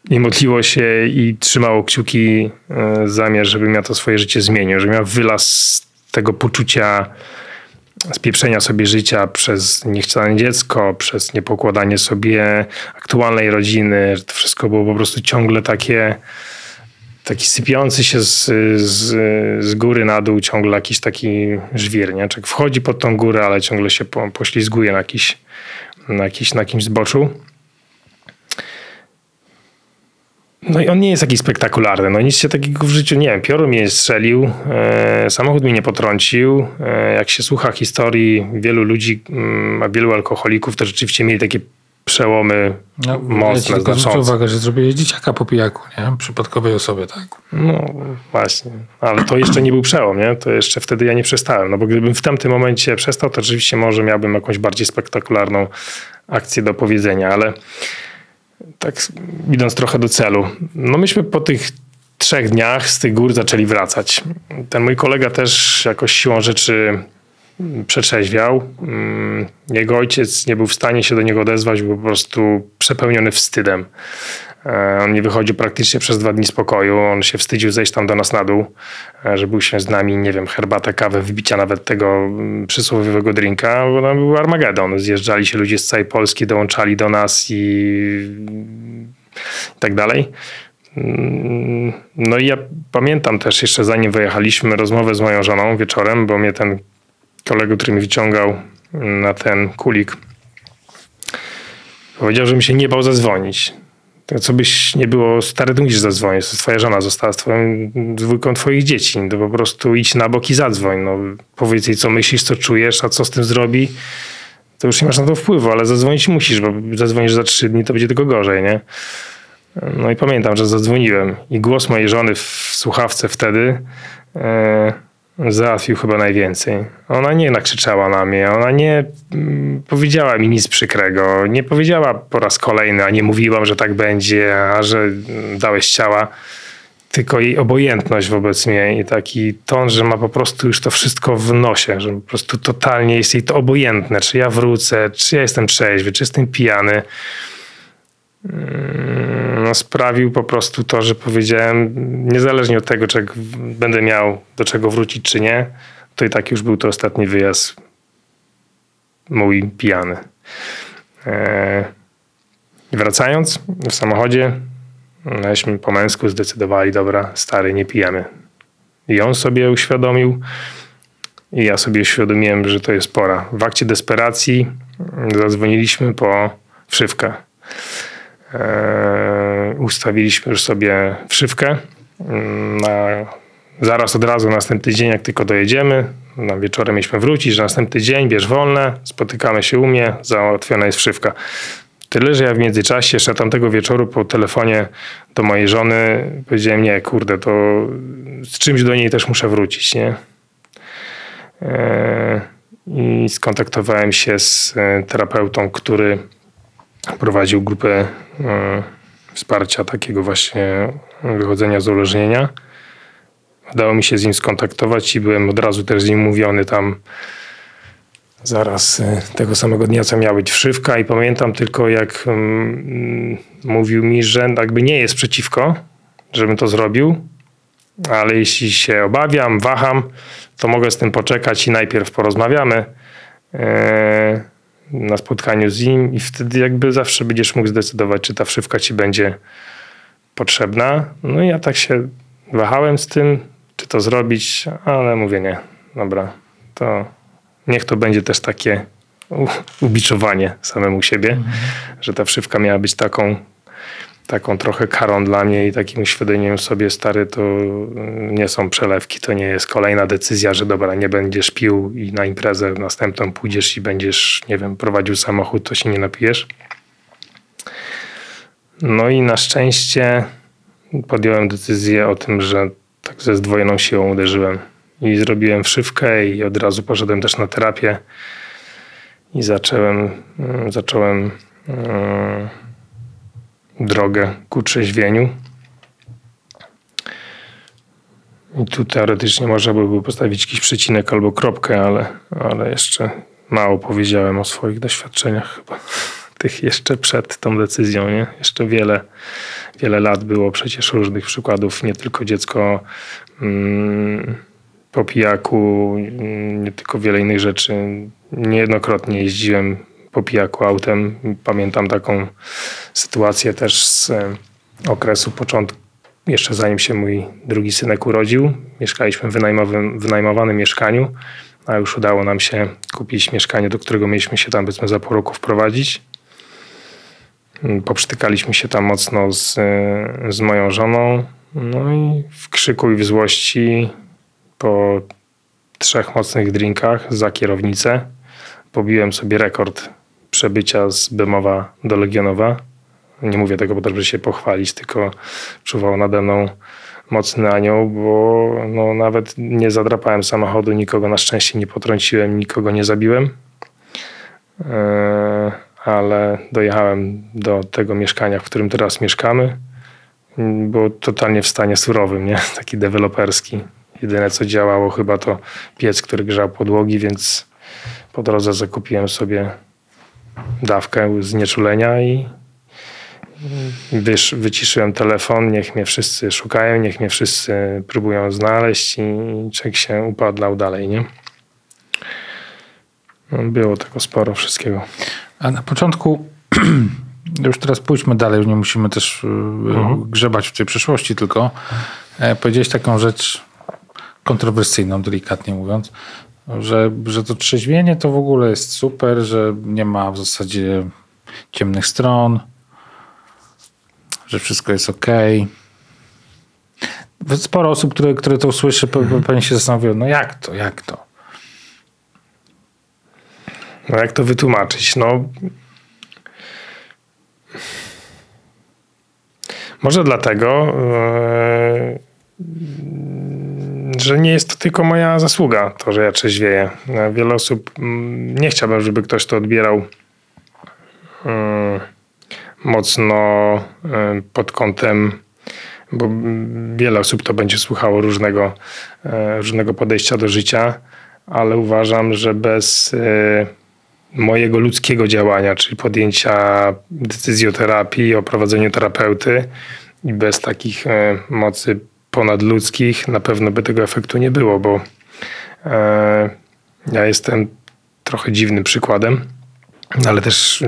nie modliło się i trzymało kciuki e, zamiar, żebym ja to swoje życie zmienił, żebym ja wylazł z tego poczucia spieprzenia sobie życia przez niechciane dziecko, przez niepokładanie sobie aktualnej rodziny, to wszystko było po prostu ciągle takie taki sypiący się z, z, z góry na dół, ciągle jakiś taki żwir, nie? Czek wchodzi pod tą górę, ale ciągle się po, poślizguje na, jakiś, na, jakiś, na jakimś zboczu. No i on nie jest jakiś spektakularny. No nic się takiego w życiu, nie wiem, piorun mnie strzelił, e, samochód mnie nie potrącił. E, jak się słucha historii wielu ludzi, mm, a wielu alkoholików, to rzeczywiście mieli takie przełomy no, mocne, ja znaczące. uwagę, że zrobiłeś dzieciaka po pijaku, nie? Przypadkowej osobie, tak? No właśnie, ale to jeszcze nie był przełom, nie? To jeszcze wtedy ja nie przestałem, no bo gdybym w tamtym momencie przestał, to rzeczywiście może miałbym jakąś bardziej spektakularną akcję do powiedzenia, ale tak idąc trochę do celu. No myśmy po tych trzech dniach z tych gór zaczęli wracać. Ten mój kolega też jakoś siłą rzeczy przetrzeźwiał. Mm, jego ojciec nie był w stanie się do niego odezwać, był po prostu przepełniony wstydem. E, on nie wychodził praktycznie przez dwa dni spokoju. On się wstydził zejść tam do nas na dół, e, żeby się z nami, nie wiem, herbatę, kawę, wbicia nawet tego mm, przysłowiowego drinka, bo tam był Armagedon. Zjeżdżali się ludzie z całej Polski, dołączali do nas i, i tak dalej. Mm, no i ja pamiętam też jeszcze zanim wyjechaliśmy rozmowę z moją żoną wieczorem, bo mnie ten kolega, który mi wyciągał na ten kulik, powiedział, że mi się nie bał zadzwonić. To co byś nie było, stary, to musisz zadzwonić. Twoja żona została z twoją dwójką twoich dzieci. To po prostu idź na bok i zadzwoń. No, powiedz jej, co myślisz, co czujesz, a co z tym zrobi. To już nie masz na to wpływu, ale zadzwonić musisz, bo zadzwonisz za trzy dni, to będzie tylko gorzej, nie? No i pamiętam, że zadzwoniłem i głos mojej żony w słuchawce wtedy e, załatwił chyba najwięcej. Ona nie nakrzyczała na mnie, ona nie mm, powiedziała mi nic przykrego, nie powiedziała po raz kolejny, a nie mówiłam, że tak będzie, a że dałeś ciała, tylko jej obojętność wobec mnie i taki ton, że ma po prostu już to wszystko w nosie, że po prostu totalnie jest jej to obojętne, czy ja wrócę, czy ja jestem trzeźwy, czy jestem pijany. Mm, no, sprawił po prostu to, że powiedziałem, niezależnie od tego, czy będę miał do czego wrócić, czy nie, to i tak już był to ostatni wyjazd mój pijany. E, wracając w samochodzie, myśmy po męsku zdecydowali, dobra, stary, nie pijemy. I on sobie uświadomił, i ja sobie uświadomiłem, że to jest pora. W akcie desperacji zadzwoniliśmy po wszywkę. Eee, ustawiliśmy już sobie wszywkę. Na, zaraz od razu następny dzień, jak tylko dojedziemy, na wieczorem mieliśmy wrócić, że następny dzień, bierz wolne, spotykamy się u mnie, załatwiona jest wszywka. Tyle, że ja w międzyczasie, jeszcze tamtego wieczoru po telefonie do mojej żony powiedziałem, nie, kurde, to z czymś do niej też muszę wrócić, nie? E, I skontaktowałem się z e, terapeutą, który prowadził grupę e, wsparcia takiego właśnie wychodzenia z uleżnienia. Udało mi się z nim skontaktować i byłem od razu też z nim mówiony tam. Zaraz tego samego dnia, co miała być wszywka. I pamiętam tylko jak um, mówił mi, że jakby nie jest przeciwko, żebym to zrobił, ale jeśli się obawiam, waham, to mogę z tym poczekać i najpierw porozmawiamy. E, na spotkaniu z nim i wtedy jakby zawsze będziesz mógł zdecydować, czy ta wszywka ci będzie potrzebna. No i ja tak się wahałem z tym, czy to zrobić, ale mówię nie, dobra, to niech to będzie też takie ubiczowanie samemu siebie, mhm. że ta wszywka miała być taką taką trochę karą dla mnie i takim uświadomieniem sobie, stary, to nie są przelewki, to nie jest kolejna decyzja, że dobra, nie będziesz pił i na imprezę następną pójdziesz i będziesz, nie wiem, prowadził samochód, to się nie napijesz. No i na szczęście podjąłem decyzję o tym, że tak ze zdwojoną siłą uderzyłem i zrobiłem wszywkę i od razu poszedłem też na terapię i zacząłem, zacząłem yy, drogę ku trzeźwieniu. I tu teoretycznie można by było postawić jakiś przecinek albo kropkę, ale, ale jeszcze mało powiedziałem o swoich doświadczeniach chyba. Tych jeszcze przed tą decyzją, nie? Jeszcze wiele, wiele lat było przecież różnych przykładów, nie tylko dziecko mm, po pijaku, nie tylko wiele innych rzeczy. Niejednokrotnie jeździłem po pijaku autem. Pamiętam taką sytuację też z e, okresu początku, jeszcze zanim się mój drugi synek urodził. Mieszkaliśmy w wynajmowanym mieszkaniu, a już udało nam się kupić mieszkanie, do którego mieliśmy się tam powiedzmy za pół roku wprowadzić. Poprztykaliśmy się tam mocno z, e, z moją żoną. No i w krzyku i w złości po trzech mocnych drinkach za kierownicę pobiłem sobie rekord przebycia z Bemowa do Legionowa. Nie mówię tego po to, się pochwalić, tylko czuwał nade mną mocny anioł, bo no, nawet nie zadrapałem samochodu, nikogo na szczęście nie potrąciłem, nikogo nie zabiłem. E, ale dojechałem do tego mieszkania, w którym teraz mieszkamy. Było totalnie w stanie surowym, nie? taki deweloperski. Jedyne co działało chyba to piec, który grzał podłogi, więc po drodze zakupiłem sobie dawkę znieczulenia i wysz, wyciszyłem telefon, niech mnie wszyscy szukają, niech mnie wszyscy próbują znaleźć i czek się upadlał dalej, nie? No, było tego sporo wszystkiego. A na początku, już teraz pójdźmy dalej, już nie musimy też y, mhm. grzebać w tej przeszłości, tylko e, powiedziałeś taką rzecz kontrowersyjną, delikatnie mówiąc, że, że to trzeźwienie to w ogóle jest super, że nie ma w zasadzie ciemnych stron, że wszystko jest ok. Sporo osób, które, które to usłyszy, mhm. pewnie się zastanowią, no jak to, jak to? No jak to wytłumaczyć? No może dlatego, yy że nie jest to tylko moja zasługa, to, że ja trzeźwieję. Wiele osób, mm, nie chciałbym, żeby ktoś to odbierał mm, mocno y, pod kątem, bo wiele osób to będzie słuchało różnego, y, różnego podejścia do życia, ale uważam, że bez y, mojego ludzkiego działania, czyli podjęcia decyzji o terapii, o prowadzeniu terapeuty i bez takich mocy ponadludzkich, na pewno by tego efektu nie było, bo e, ja jestem trochę dziwnym przykładem, ale też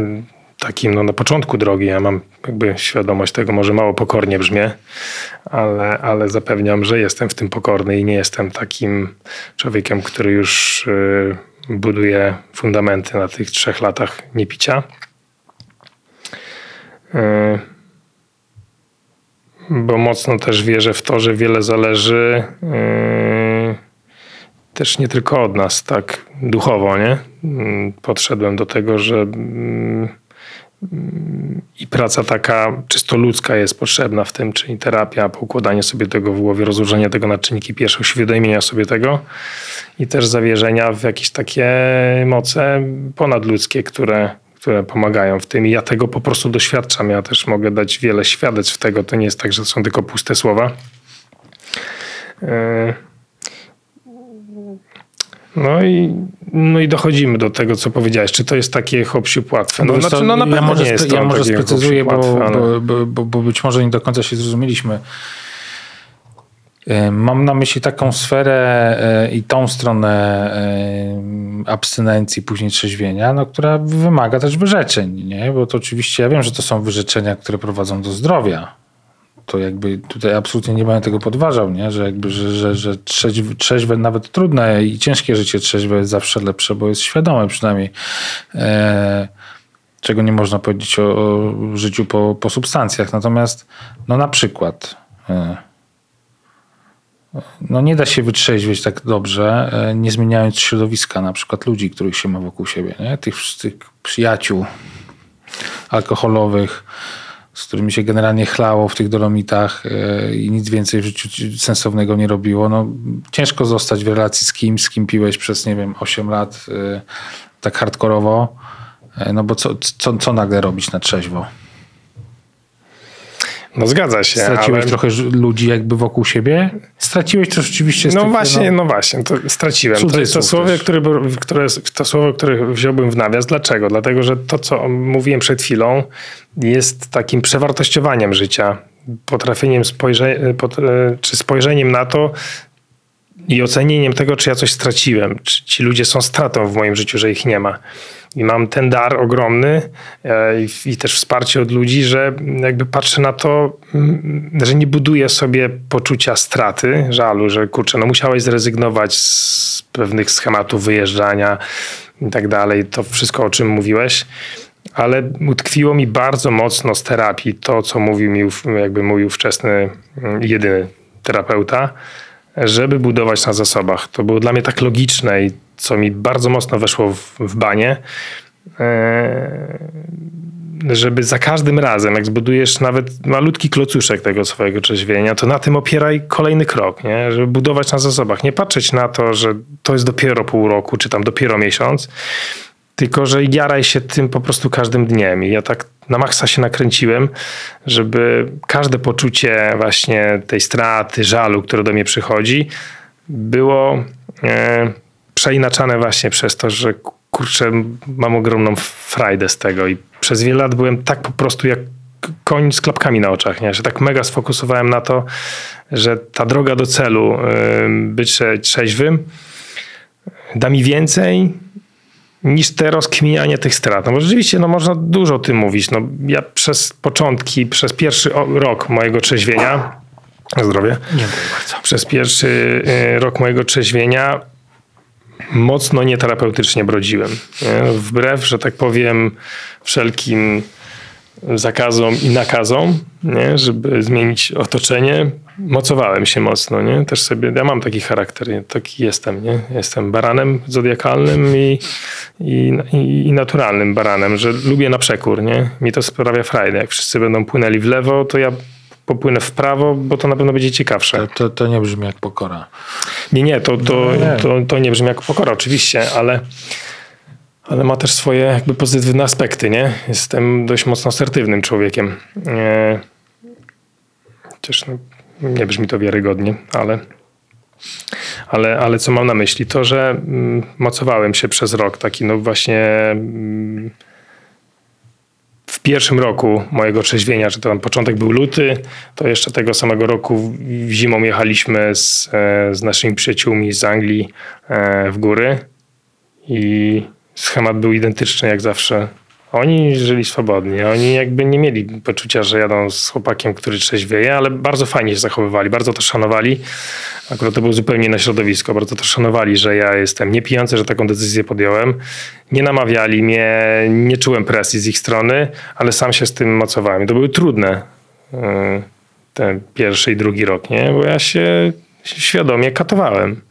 takim no, na początku drogi. Ja mam jakby świadomość tego, może mało pokornie brzmię, ale, ale zapewniam, że jestem w tym pokorny i nie jestem takim człowiekiem, który już y, buduje fundamenty na tych trzech latach niepicia. Y, bo mocno też wierzę w to, że wiele zależy y, też nie tylko od nas, tak duchowo, nie? Mm, podszedłem do tego, że mm, i praca taka czysto ludzka jest potrzebna w tym, czyli terapia, poukładanie sobie tego w głowie, rozłożenie tego na czynniki pierwsze, uświadomienia sobie tego i też zawierzenia w jakieś takie moce ponadludzkie, które, które pomagają w tym. I ja tego po prostu doświadczam. Ja też mogę dać wiele świadectw tego. To nie jest tak, że to są tylko puste słowa. Yy no i, no i dochodzimy do tego, co powiedziałeś. Czy to jest takie hop łatwe? No, znaczy, no na pewno ja może, nie jest to Ja może sprecyzuję, bo, ale... bo, bo, bo, być może nie do końca się zrozumieliśmy. E, mam na myśli taką sferę e, i tą stronę e, abstynencji, później trzeźwienia, no, która wymaga też wyrzeczeń, nie? Bo to oczywiście ja wiem, że to są wyrzeczenia, które prowadzą do zdrowia, to jakby tutaj absolutnie nie będę tego podważał, nie? że jakby, że, że, że trzeźwe, trzeźwe, nawet trudne i ciężkie życie trzeźwe jest zawsze lepsze, bo jest świadome przynajmniej. E, czego nie można powiedzieć o, o, życiu po, po substancjach. Natomiast no na przykład no nie da się wytrzeźwieć tak dobrze, e, nie zmieniając środowiska, na przykład ludzi, których się ma wokół siebie, nie? Tych, tych przyjaciół alkoholowych, z którymi się generalnie chlało w tych dolomitach e, i nic więcej w życiu sensownego nie robiło. No, ciężko zostać w relacji z kimś, z kim piłeś przez, nie wiem, 8 lat e, tak hardkorowo, no bo co, co, co nagle robić na trzeźwo? No zgadza się. Straciłeś ale... trochę ludzi jakby wokół siebie? Straciłeś to rzeczywiście. No właśnie, no... no właśnie, to straciłem. To, to, słowo, które, które, to słowo, które wziąłbym w nawias. Dlaczego? Dlatego, że to, co mówiłem przed chwilą, jest takim przewartościowaniem życia. Potrafieniem spojrzeć, czy spojrzeniem na to, i ocenieniem tego, czy ja coś straciłem, czy ci ludzie są stratą w moim życiu, że ich nie ma. I mam ten dar ogromny e, i, też wsparcie od ludzi, że jakby patrzę na to, mm, że nie buduję sobie poczucia straty, żalu, że kurczę, no musiałeś zrezygnować z pewnych schematów wyjeżdżania i tak dalej. To wszystko, o czym mówiłeś. Ale utkwiło mi bardzo mocno z terapii to, co mówił mi jakby mój ówczesny mm, jedyny terapeuta, żeby budować na zasobach. To było dla mnie tak logiczne i co mi bardzo mocno weszło w, w banie, e, żeby za każdym razem, jak zbudujesz nawet malutki klocuszek tego swojego trzeźwienia, to na tym opieraj kolejny krok, nie? żeby budować na zasobach. Nie patrzeć na to, że to jest dopiero pół roku, czy tam dopiero miesiąc, tylko że jaraj się tym po prostu każdym dniem. I ja tak na maksa się nakręciłem, żeby każde poczucie właśnie tej straty, żalu, które do mnie przychodzi, było e, przeinaczane właśnie przez to, że kurczę, mam ogromną frajdę z tego i przez wiele lat byłem tak po prostu jak koń z klapkami na oczach, nie? że tak mega sfokusowałem na to, że ta droga do celu, e, być trzeźwym, da mi więcej niż te rozkminianie tych strat. No bo rzeczywiście no, można dużo o tym mówić. No, ja przez początki, przez pierwszy rok mojego trzeźwienia, zdrowie, przez pierwszy y, rok mojego trzeźwienia mocno nieterapeutycznie brodziłem. Nie? Wbrew, że tak powiem, wszelkim zakazom i nakazom, nie? żeby zmienić otoczenie, mocowałem się mocno, nie? Też sobie, ja mam taki charakter, taki jestem, nie? Jestem baranem zodiakalnym i, i, i, naturalnym baranem, że lubię na przekór, nie? Mi to sprawia frajdę. Jak wszyscy będą płynęli w lewo, to ja popłynę w prawo, bo to na pewno będzie ciekawsze. To, to, to nie brzmi jak pokora. Nie, nie, to, to, no, nie. To, to nie brzmi jak pokora, oczywiście, ale ale ma też swoje jakby pozytywne aspekty, nie? Jestem dość mocno asertywnym człowiekiem. Chociaż no, nie brzmi to wiarygodnie, ale, ale, ale co mam na myśli? To, że mm, mocowałem się przez rok, taki no właśnie mm, w pierwszym roku mojego trzeźwienia, że to tam początek był luty, to jeszcze tego samego roku zimą jechaliśmy z, e, z naszymi przyjaciółmi z Anglii e, w góry i schemat był identyczny jak zawsze Oni żyli swobodnie. Oni jakby nie mieli poczucia, że jadą z chłopakiem, który trzeźwieje, ale bardzo fajnie się zachowywali, bardzo to szanowali. Akurat to było zupełnie na środowisko. Bardzo to szanowali, że ja jestem niepijący, że taką decyzję podjąłem. Nie namawiali mnie, nie czułem presji z ich strony, ale sam się z tym mocowałem. I to były trudne y, ten pierwszy i drugi rok, nie? Bo ja się świadomie katowałem.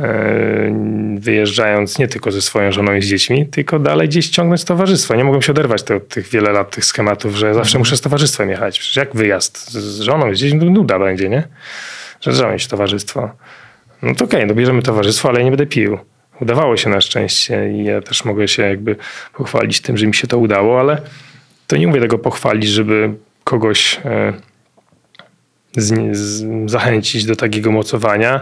E, wyjeżdżając nie tylko ze swoją żoną i z dziećmi, tylko dalej gdzieś ciągnąć towarzystwo. Nie mogłem się oderwać od tych wiele lat tych schematów, że zawsze muszę z towarzystwem jechać. Przecież jak wyjazd z żoną i z dziećmi, to nuda będzie, nie? Że trzeba mieć towarzystwo. No to okej, okay, dobierzemy towarzystwo, ale ja nie będę pił. Udawało się na szczęście i ja też mogę się jakby pochwalić tym, że mi się to udało, ale to nie mówię tego pochwalić, żeby kogoś e, z, z, zachęcić do takiego mocowania,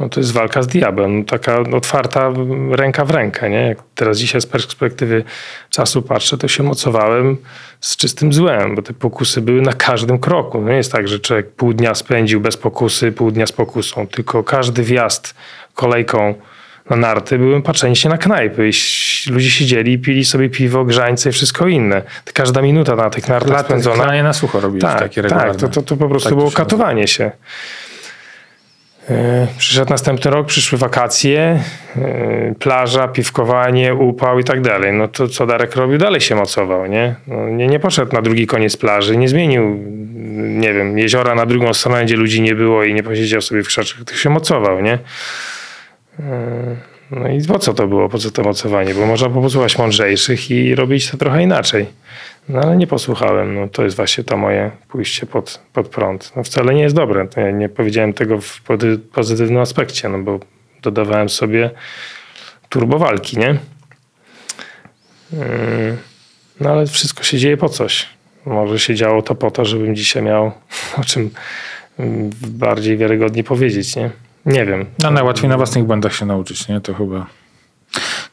no to jest walka z diabłem. No taka otwarta ręka w rękę. Nie? Jak teraz dzisiaj z perspektywy czasu patrzę, to się mocowałem z czystym złem, bo te pokusy były na każdym kroku. No nie jest tak, że człowiek pół dnia spędził bez pokusy, pół dnia z pokusą, tylko każdy wjazd kolejką na narty byłem patrzeni się na knajpy. I ludzie siedzieli, pili sobie piwo, grzańce i wszystko inne. Każda minuta na tych nartach Lat, spędzona. na sucho robić tak, takie regularne. Tak, to, to, to po prostu tak było katowanie się. E, przyszedł następny rok, przyszły wakacje, e, plaża, piwkowanie, upał i tak dalej. No to co Darek robił? Dalej się mocował, nie? No nie, nie poszedł na drugi koniec plaży, nie zmienił, nie wiem, jeziora na drugą stronę, gdzie ludzi nie było i nie posiedział sobie w krzaczach, tylko się mocował, nie? No i po co to było, po co to mocowanie? Bo można posłuchać mądrzejszych i robić to trochę inaczej. No ale nie posłuchałem. No, to jest właśnie to moje pójście pod, pod prąd. No, wcale nie jest dobre. Ja nie powiedziałem tego w pozytywnym aspekcie, no bo dodawałem sobie turbowalki, nie? Yy, no ale wszystko się dzieje po coś. Może się działo to po to, żebym dzisiaj miał o czym bardziej wiarygodnie powiedzieć, nie? Nie wiem. No najłatwiej na własnych błędach się nauczyć, nie? To chyba...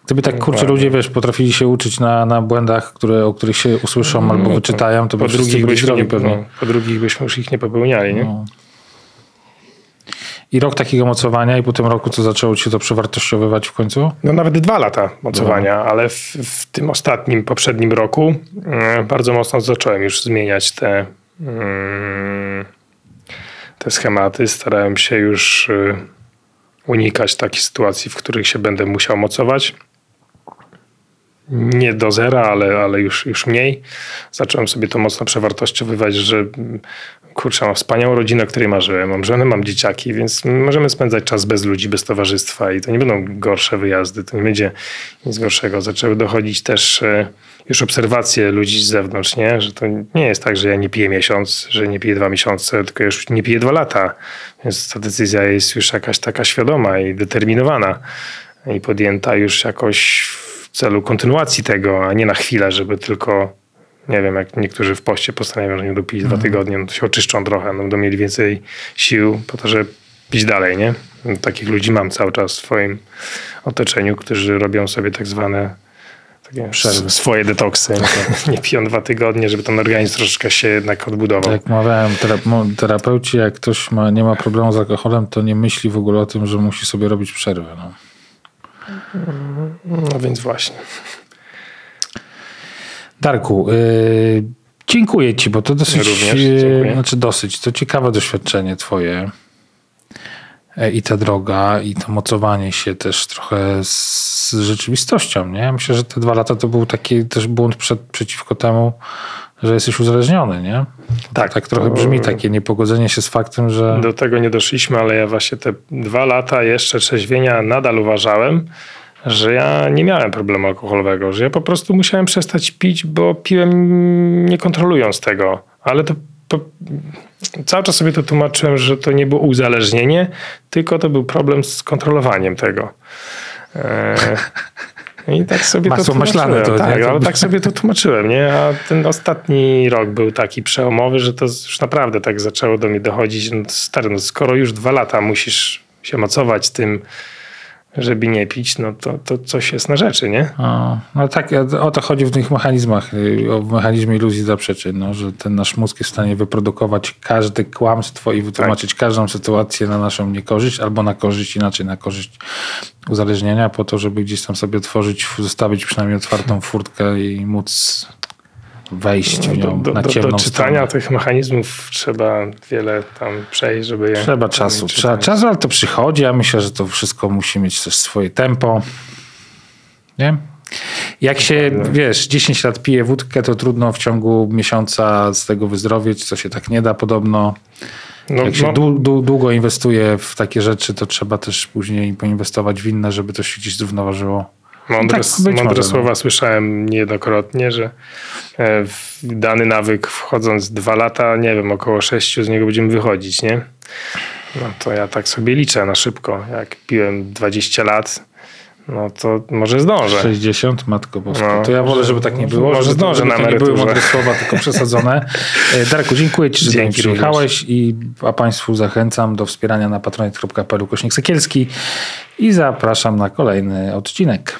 Gdyby tak kurczę ludzie, wiesz, potrafili się uczyć na, na błędach, które, o których się usłyszą no, albo wyczytają, to po by drugich byśmy nie, pewnie. No, po drugich byśmy już ich nie popełniali, nie? No. I rok takiego mocowania i po tym roku co zaczęło ci to przewartościowywać w końcu? No nawet dwa lata mocowania, ale w, w, tym ostatnim, poprzednim roku yy, bardzo mocno zacząłem już zmieniać te, yy, te schematy. Starałem się już yy, unikać takich sytuacji, w których się będę musiał mocować nie do zera, ale, ale już, już mniej. Zacząłem sobie to mocno przewartościowywać, że kurczę, mam wspaniałą rodzinę, o której marzyłem. Mam żonę, mam dzieciaki, więc możemy spędzać czas bez ludzi, bez towarzystwa i to nie będą gorsze wyjazdy, to nie będzie nic gorszego. Zaczęły dochodzić też e, już obserwacje ludzi z zewnątrz, nie? że to nie jest tak, że ja nie piję miesiąc, że nie piję dwa miesiące, tylko już nie piję dwa lata. Więc ta decyzja jest już jakaś taka świadoma i determinowana i podjęta już jakoś celu kontynuacji tego, a nie na chwilę, żeby tylko, nie wiem, jak niektórzy w poście postanawiają, że nie dopić mhm. dwa tygodnie, no to się oczyszczą trochę, no będą mieli więcej sił po to, żeby pić dalej, nie? Takich ludzi mam cały czas w swoim otoczeniu, którzy robią sobie tak zwane takie Przerwy. swoje detoksy. nie piją dwa tygodnie, żeby ten organizm troszeczkę się jednak odbudował. Jak mawiałem terapeuci, jak ktoś ma, nie ma problemu z alkoholem, to nie myśli w ogóle o tym, że musi sobie robić przerwę. No. No więc właśnie. Darku, yy, dziękuję Ci, bo to dosyć, yy, znaczy dosyć, to ciekawe doświadczenie Twoje e, i ta droga, i to mocowanie się też trochę z rzeczywistością. Nie? Myślę, że te dwa lata to był taki też błąd przed, przeciwko temu, że jesteś uzależniony, nie? Tak. Tak trochę brzmi takie niepogodzenie się z faktem, że... Do tego nie doszliśmy, ale ja właśnie te dwa lata jeszcze trzeźwienia nadal uważałem, że ja nie miałem problemu alkoholowego, że ja po prostu musiałem przestać pić, bo piłem nie kontrolując tego. Ale to po, cały czas sobie to tłumaczyłem, że to nie było uzależnienie, tylko to był problem z kontrolowaniem tego. E, i tak sobie Masło to tłumaczyłem. To, tak, ale tak sobie to tłumaczyłem, nie? A ten ostatni rok był taki przełomowy, że to już naprawdę tak zaczęło do mnie dochodzić. No stary, no skoro już dwa lata musisz się mocować tym żeby nie pić, no to, to coś jest na rzeczy, nie? O, no tak, o to chodzi w tych mechanizmach, y, o mechanizmie iluzji zaprzeczeń, no, że ten nasz mózg jest w stanie wyprodukować każde kłamstwo i wytłumaczyć każdą sytuację na naszą niekorzyść albo na korzyść, inaczej na korzyść uzależnienia po to, żeby gdzieś tam sobie otworzyć, zostawić przynajmniej otwartą furtkę i móc wejść w No, nią do, na do, ciemną do czytania stronę. tych mechanizmów trzeba wiele tam przejść, żeby je... Trzeba czasu, czytać. trzeba czasu, ale to przychodzi. Ja myślę, że to wszystko musi mieć też swoje tempo. Nie? Jak się, wiesz, 10 lat pije wódkę, to trudno w ciągu miesiąca z tego wyzdrowieć, co się tak nie da podobno. No, Jak się no, dłu- dłu- długo inwestuje w takie rzeczy, to trzeba też później poinwestować w inne, żeby to się gdzieś zrównoważyło. Mądre, Tak, mądre może, słowa no. słyszałem niejednokrotnie, że e, w dany nawyk wchodząc dwa lata, nie wiem, około sześciu z niego będziemy wychodzić, nie? No to ja tak sobie liczę na szybko. Jak piłem 20 lat, no to może zdążę. 60, matko boska. No, to ja wolę, żeby tak nie było. może zdążę na to nie były emeryturze. mądre słowa, tylko przesadzone. E, Darku, dziękuję Ci, że do mnie Dzięki przyjechałeś i a Państwu zachęcam do wspierania na patronite.pl kośnik Sekielski i zapraszam na kolejny odcinek.